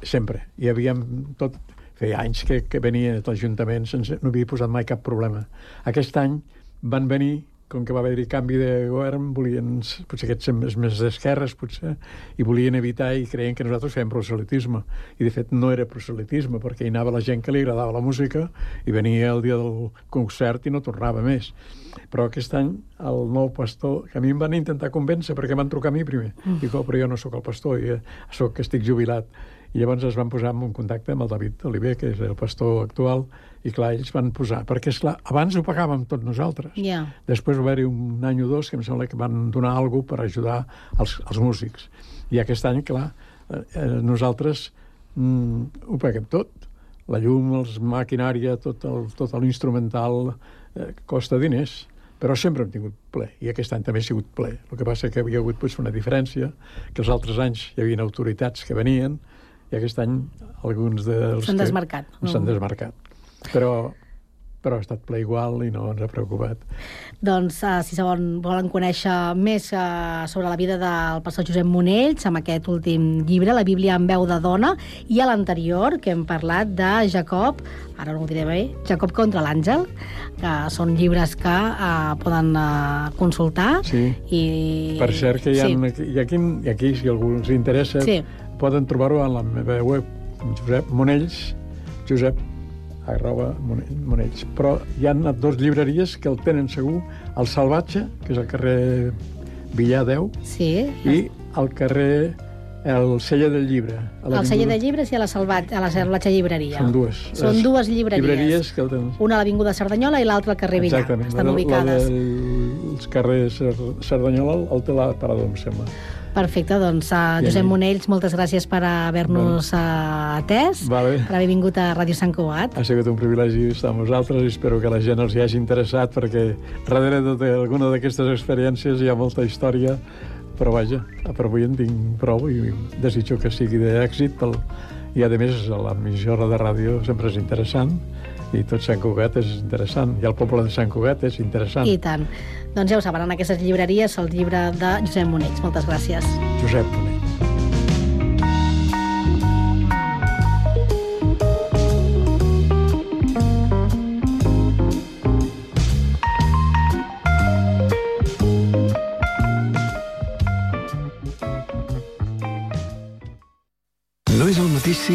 sempre. I havíem tot... Feia anys que, que venia l'Ajuntament sense... no havia posat mai cap problema. Aquest any van venir com que va haver-hi canvi de govern, volien, potser aquests més, més d'esquerres, potser, i volien evitar i creien que nosaltres fèiem proselitisme. I, de fet, no era proselitisme, perquè hi anava la gent que li agradava la música i venia el dia del concert i no tornava més. Però aquest any, el nou pastor, que a mi em van intentar convèncer, perquè van trucar a mi primer. Mm. Dic, oh, però jo no sóc el pastor, jo sóc que estic jubilat. I llavors es van posar en contacte amb el David Oliver, que és el pastor actual, i clar, ells van posar, perquè és clar, abans ho pagàvem tots nosaltres. Yeah. Després va haver-hi un any o dos que em sembla que van donar alguna per ajudar els, els músics. I aquest any, clar, eh, eh, nosaltres mm, ho paguem tot. La llum, els maquinària, tot l'instrumental eh, costa diners però sempre hem tingut ple, i aquest any també ha sigut ple. El que passa que havia hagut pues, una diferència, que els altres anys hi havia autoritats que venien, i aquest any alguns dels... S'han desmarcat. S'han no? desmarcat. Però, però ha estat ple igual i no ens ha preocupat. Doncs, uh, si segon volen conèixer més uh, sobre la vida del pastor Josep Monells, amb aquest últim llibre, La Bíblia en veu de dona, i a l'anterior, que hem parlat de Jacob, ara no ho diré bé, Jacob contra l'àngel, que són llibres que uh, poden uh, consultar. Sí, i... per cert que hi ha, sí. hi ha aquí, ha aquí, si algú els interessa, sí. poden trobar-ho a la meva web, Josep Monells, Josep arroba Monells. Però hi han dues llibreries que el tenen segur, el Salvatge, que és al carrer Villar 10, sí. i al carrer el celler del llibre. El celler del llibre i a la, Salvat, a la Salvatge Llibreria. Són dues. Són dues llibreries. llibreries que el tenen... Una a l'Avinguda Cerdanyola i l'altra al carrer Villar. Exactament. Estan la, ubicades. La dels carrers Cerdanyola el té l'Aparador, em sembla. Perfecte, doncs uh, Josep Monells, moltes gràcies per haver-nos uh, atès, vale. per haver vingut a Ràdio Sant Cugat. Ha sigut un privilegi estar amb vosaltres i espero que la gent els hi hagi interessat perquè darrere d'alguna d'aquestes experiències hi ha molta història, però vaja, per avui en tinc prou i desitjo que sigui d'èxit pel... i a més la emissora de ràdio sempre és interessant i tot Sant Cugat és interessant, i el poble de Sant Cugat és interessant. I tant. Doncs ja ho saben, en aquestes llibreries el llibre de Josep Monells. Moltes gràcies. Josep Monells. mateix ser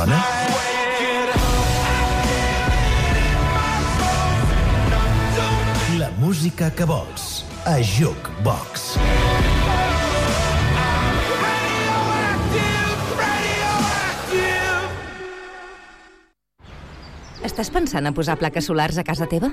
sona? La música que vols a Jukebox. Estàs pensant a posar plaques solars a casa teva?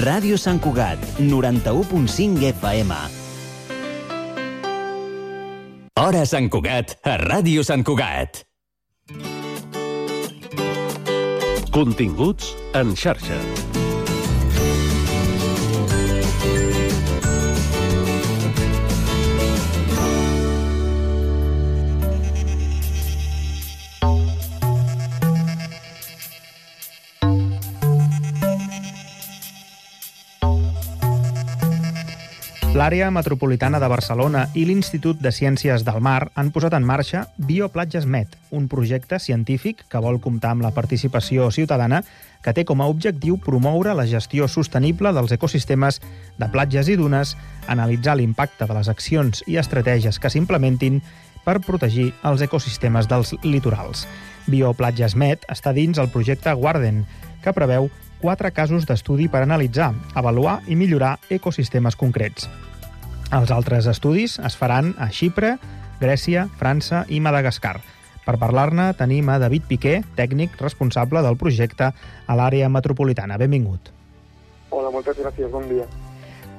Ràdio Sant Cugat, 91.5 FM. Hora Sant Cugat, a Ràdio Sant Cugat. Continguts en xarxa. L'àrea metropolitana de Barcelona i l'Institut de Ciències del Mar han posat en marxa Bioplatges Med, un projecte científic que vol comptar amb la participació ciutadana que té com a objectiu promoure la gestió sostenible dels ecosistemes de platges i dunes, analitzar l'impacte de les accions i estratègies que s'implementin per protegir els ecosistemes dels litorals. Bioplatges Med està dins el projecte Guarden, que preveu quatre casos d'estudi per analitzar, avaluar i millorar ecosistemes concrets. Els altres estudis es faran a Xipre, Grècia, França i Madagascar. Per parlar-ne tenim a David Piqué, tècnic responsable del projecte a l'àrea metropolitana. Benvingut. Hola, moltes gràcies, bon dia.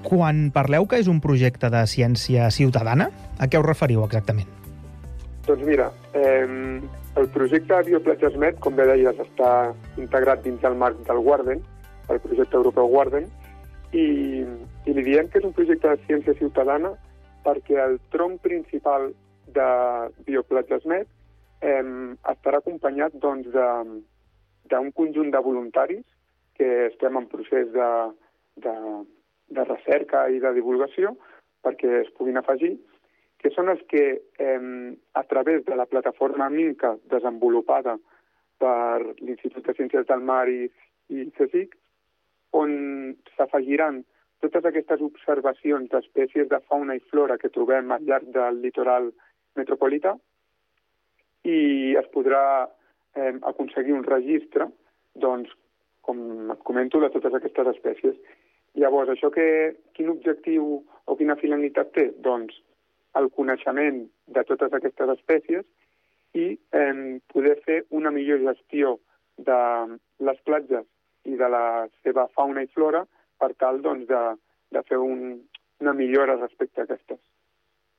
Quan parleu que és un projecte de ciència ciutadana, a què us referiu exactament? Doncs mira, eh, el projecte Bioplatges Med, com bé deies, està integrat dins el marc del Guarden, el projecte europeu Guarden, i, i li diem que és un projecte de ciència ciutadana perquè el tronc principal de Bioplatges Med eh, estarà acompanyat doncs, d'un conjunt de voluntaris que estem en procés de, de, de recerca i de divulgació perquè es puguin afegir, que són els que, eh, a través de la plataforma MINCA desenvolupada per l'Institut de Ciències del Mar i, i CSIC, on s'afegiran totes aquestes observacions d'espècies de fauna i flora que trobem al llarg del litoral metropolità i es podrà eh, aconseguir un registre, doncs, com et comento, de totes aquestes espècies. Llavors, això que, quin objectiu o quina finalitat té? Doncs el coneixement de totes aquestes espècies i eh, poder fer una millor gestió de les platges i de la seva fauna i flora per tal doncs, de, de fer un, una millora respecte a aquestes.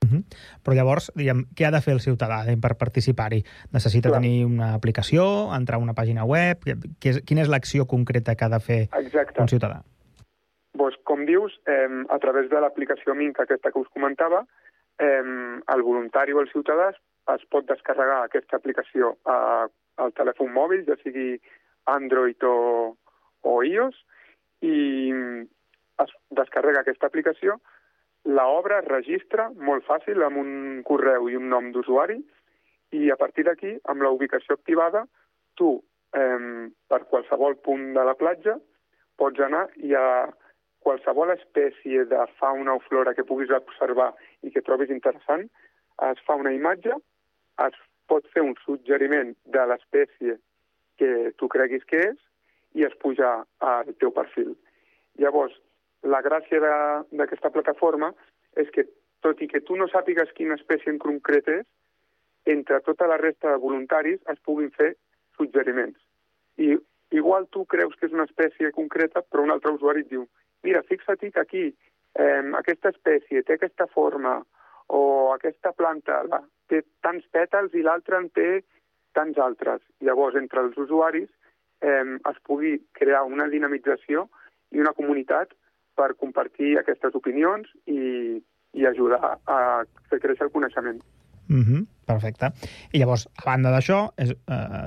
Uh -huh. Però llavors, diguem, què ha de fer el ciutadà eh, per participar-hi? Necessita Clar. tenir una aplicació, entrar a una pàgina web? Quina és l'acció concreta que ha de fer Exacte. un ciutadà? Pues, com dius, eh, a través de l'aplicació Minca, aquesta que us comentava, eh, el voluntari o el ciutadà es pot descarregar aquesta aplicació a, al telèfon mòbil, ja sigui Android o, o iOS, i es descarrega aquesta aplicació, l'obra es registra molt fàcil amb un correu i un nom d'usuari i a partir d'aquí, amb la ubicació activada, tu eh, per qualsevol punt de la platja pots anar i a qualsevol espècie de fauna o flora que puguis observar i que trobis interessant, es fa una imatge, es pot fer un suggeriment de l'espècie que tu creguis que és i es puja al teu perfil. Llavors, la gràcia d'aquesta plataforma és que, tot i que tu no sàpigues quina espècie en concret és, entre tota la resta de voluntaris es puguin fer suggeriments. I igual tu creus que és una espècie concreta, però un altre usuari et diu mira, fixa't que aquí eh, aquesta espècie té aquesta forma o aquesta planta la, té tants pètals i l'altra en té tants altres. Llavors, entre els usuaris eh, es pugui crear una dinamització i una comunitat per compartir aquestes opinions i, i ajudar a fer créixer el coneixement. Mm -hmm, perfecte. I llavors, a banda d'això, eh,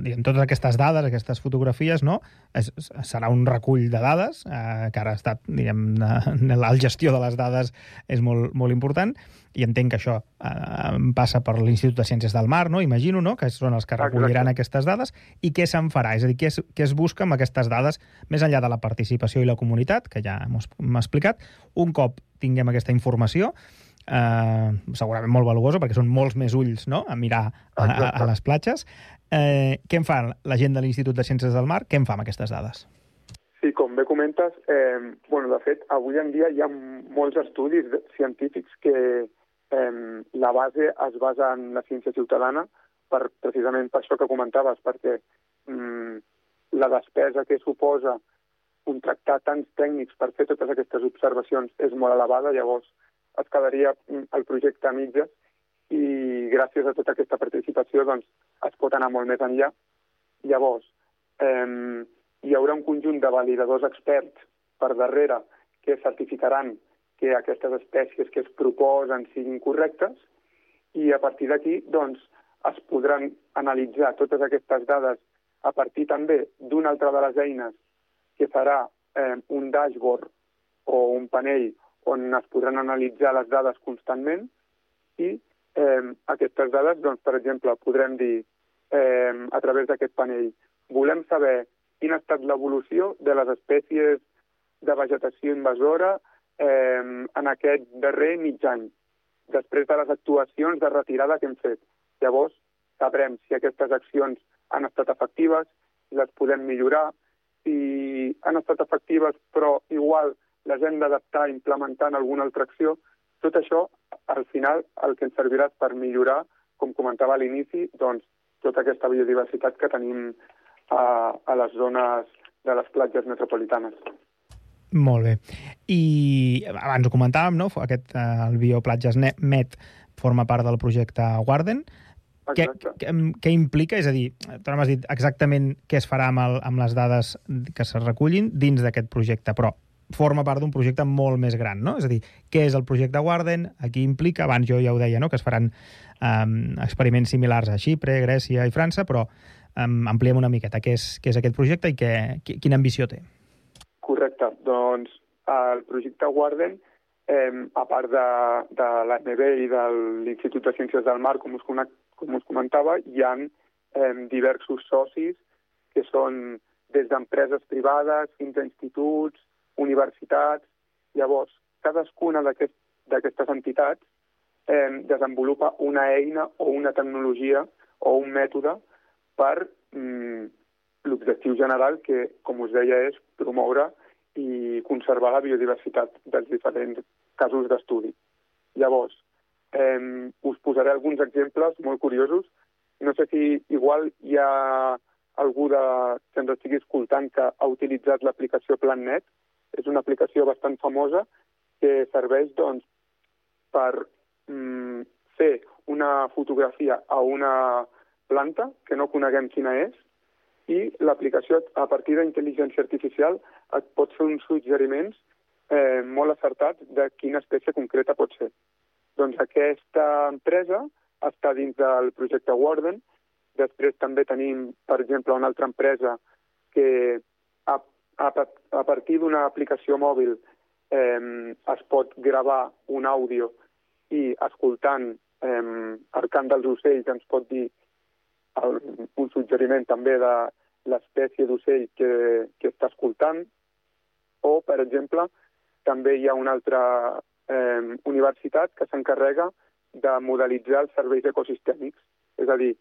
diguem, totes aquestes dades, aquestes fotografies, no? És, serà un recull de dades, eh, que ara ha estat, diguem, la gestió de les dades és molt, molt important, i entenc que això eh, passa per l'Institut de Ciències del Mar, no? Imagino, no?, que són els que recolliran Exacte. aquestes dades, i què se'n farà? És a dir, què es, què es busca amb aquestes dades, més enllà de la participació i la comunitat, que ja m'ha explicat, un cop tinguem aquesta informació, eh, segurament molt valuosa, perquè són molts més ulls no? a mirar a, a, a les platges. Eh, què en fa la gent de l'Institut de Ciències del Mar? Què en fa amb aquestes dades? Sí, com bé comentes, eh, bueno, de fet, avui en dia hi ha molts estudis científics que eh, la base es basa en la ciència ciutadana, per, precisament per això que comentaves, perquè mm, la despesa que suposa contractar tants tècnics per fer totes aquestes observacions és molt elevada, llavors es quedaria mm, el projecte a mitges i gràcies a tota aquesta participació doncs, es pot anar molt més enllà. Llavors, eh, hi haurà un conjunt de validadors experts per darrere que certificaran que aquestes espècies que es proposen siguin correctes i a partir d'aquí doncs, es podran analitzar totes aquestes dades a partir també d'una altra de les eines que farà eh, un dashboard o un panell on es podran analitzar les dades constantment i eh, aquestes dades, doncs, per exemple, podrem dir eh, a través d'aquest panell volem saber quina ha estat l'evolució de les espècies de vegetació invasora eh, en aquest darrer mig any, després de les actuacions de retirada que hem fet. Llavors, sabrem si aquestes accions han estat efectives, les podem millorar, si han estat efectives però igual les hem d'adaptar implementant alguna altra acció. Tot això, al final, el que ens servirà per millorar, com comentava a l'inici, doncs, tota aquesta biodiversitat que tenim a, a les zones de les platges metropolitanes. Molt bé. I abans ho comentàvem, no? Aquest, eh, el Bioplatges Met forma part del projecte Warden. Què, què, què implica? És a dir, tu no m'has dit exactament què es farà amb, el, amb les dades que se recullin dins d'aquest projecte, però forma part d'un projecte molt més gran, no? És a dir, què és el projecte Warden, aquí implica, abans jo ja ho deia, no? que es faran um, experiments similars a Xipre, Grècia i França, però um, ampliem una miqueta què és, què és aquest projecte i què, quina ambició té. Correcte. Doncs el projecte Warden, eh, a part de, de l'AMB i de l'Institut de Ciències del Mar, com us, com us comentava, hi ha eh, diversos socis que són des d'empreses privades fins a instituts, universitats. Llavors, cadascuna d'aquestes aquest, entitats eh, desenvolupa una eina o una tecnologia o un mètode per mm, l'objectiu general que, com us deia, és promoure i conservar la biodiversitat dels diferents casos d'estudi. Llavors, eh, us posaré alguns exemples molt curiosos. No sé si igual hi ha algú de, que ens estigui escoltant que ha utilitzat l'aplicació PlanNet, és una aplicació bastant famosa que serveix doncs, per mm, fer una fotografia a una planta que no coneguem quina és i l'aplicació, a partir d'intel·ligència artificial, et pot fer uns suggeriments eh, molt acertats de quina espècie concreta pot ser. Doncs aquesta empresa està dins del projecte Warden. Després també tenim, per exemple, una altra empresa que ha a, a partir d'una aplicació mòbil eh, es pot gravar un àudio i escoltant eh, el cant dels ocells ens pot dir el, un suggeriment també de l'espècie d'ocell que, que està escoltant o, per exemple, també hi ha una altra eh, universitat que s'encarrega de modelitzar els serveis ecosistèmics, és a dir,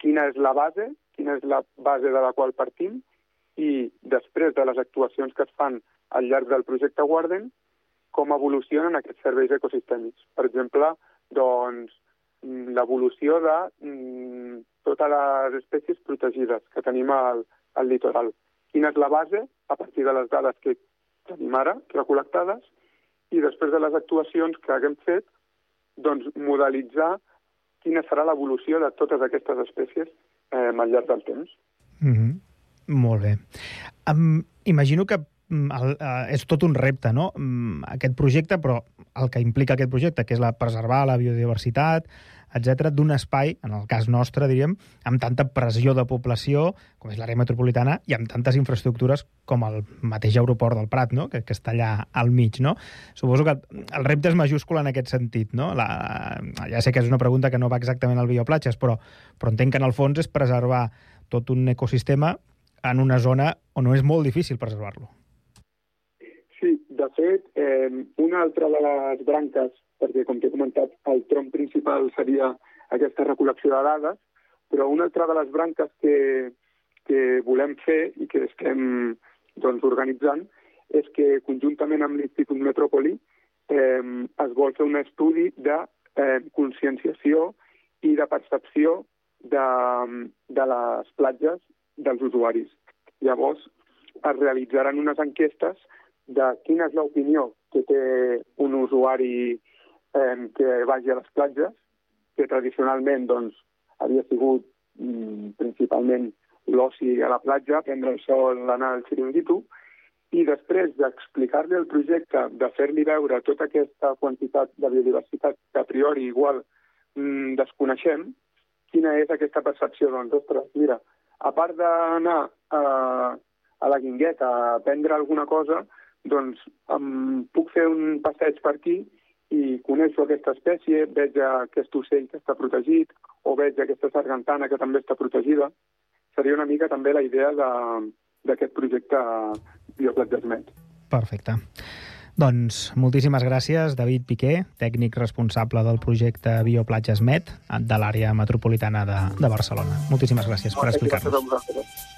quina és la base, quina és la base de la qual partim i després de les actuacions que es fan al llarg del projecte Warden, com evolucionen aquests serveis ecosistèmics. Per exemple, doncs, mm, l'evolució de mm, totes les espècies protegides que tenim al, al litoral. Quina és la base, a partir de les dades que tenim ara recol·lectades, i després de les actuacions que haguem fet, doncs modelitzar quina serà l'evolució de totes aquestes espècies eh, al llarg del temps. Mm -hmm. Molt bé. Um, imagino que mm, el, uh, és tot un repte, no?, um, aquest projecte, però el que implica aquest projecte, que és la preservar la biodiversitat, etc d'un espai, en el cas nostre, diríem, amb tanta pressió de població, com és l'àrea metropolitana, i amb tantes infraestructures com el mateix aeroport del Prat, no? que, que està allà al mig. No? Suposo que el repte és majúscul en aquest sentit. No? La, ja sé que és una pregunta que no va exactament al bioplatges, però, però entenc que en el fons és preservar tot un ecosistema en una zona on és molt difícil preservar-lo. Sí, de fet, eh, una altra de les branques perquè, com t'he comentat, el tronc principal seria aquesta recol·lecció de dades, però una altra de les branques que, que volem fer i que estem doncs, organitzant és que conjuntament amb l'Institut Metrópoli eh, es vol fer un estudi de eh, conscienciació i de percepció de, de les platges dels usuaris. Llavors, es realitzaran unes enquestes de quina és l'opinió que té un usuari eh, que vagi a les platges, que tradicionalment doncs, havia sigut mm, principalment l'oci a la platja, prendre el sol, anar al xiringuito, i després d'explicar-li el projecte, de fer-li veure tota aquesta quantitat de biodiversitat que a priori igual mm, desconeixem, quina és aquesta percepció? Doncs, ostres, mira, a part d'anar a, a la guingueta a prendre alguna cosa, doncs em puc fer un passeig per aquí i coneixo aquesta espècie, veig aquest ocell que està protegit o veig aquesta sargantana que també està protegida. Seria una mica també la idea d'aquest projecte Bioplatgesmet. Perfecte. Doncs moltíssimes gràcies, David Piqué, tècnic responsable del projecte Bioplatgesmet de l'àrea metropolitana de, de Barcelona. Moltíssimes gràcies per explicar-nos.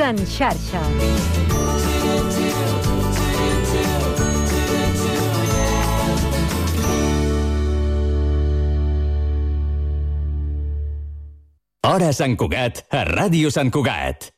En xarxa. Hora Sant Cugat, a Ràdio Sant Cugat.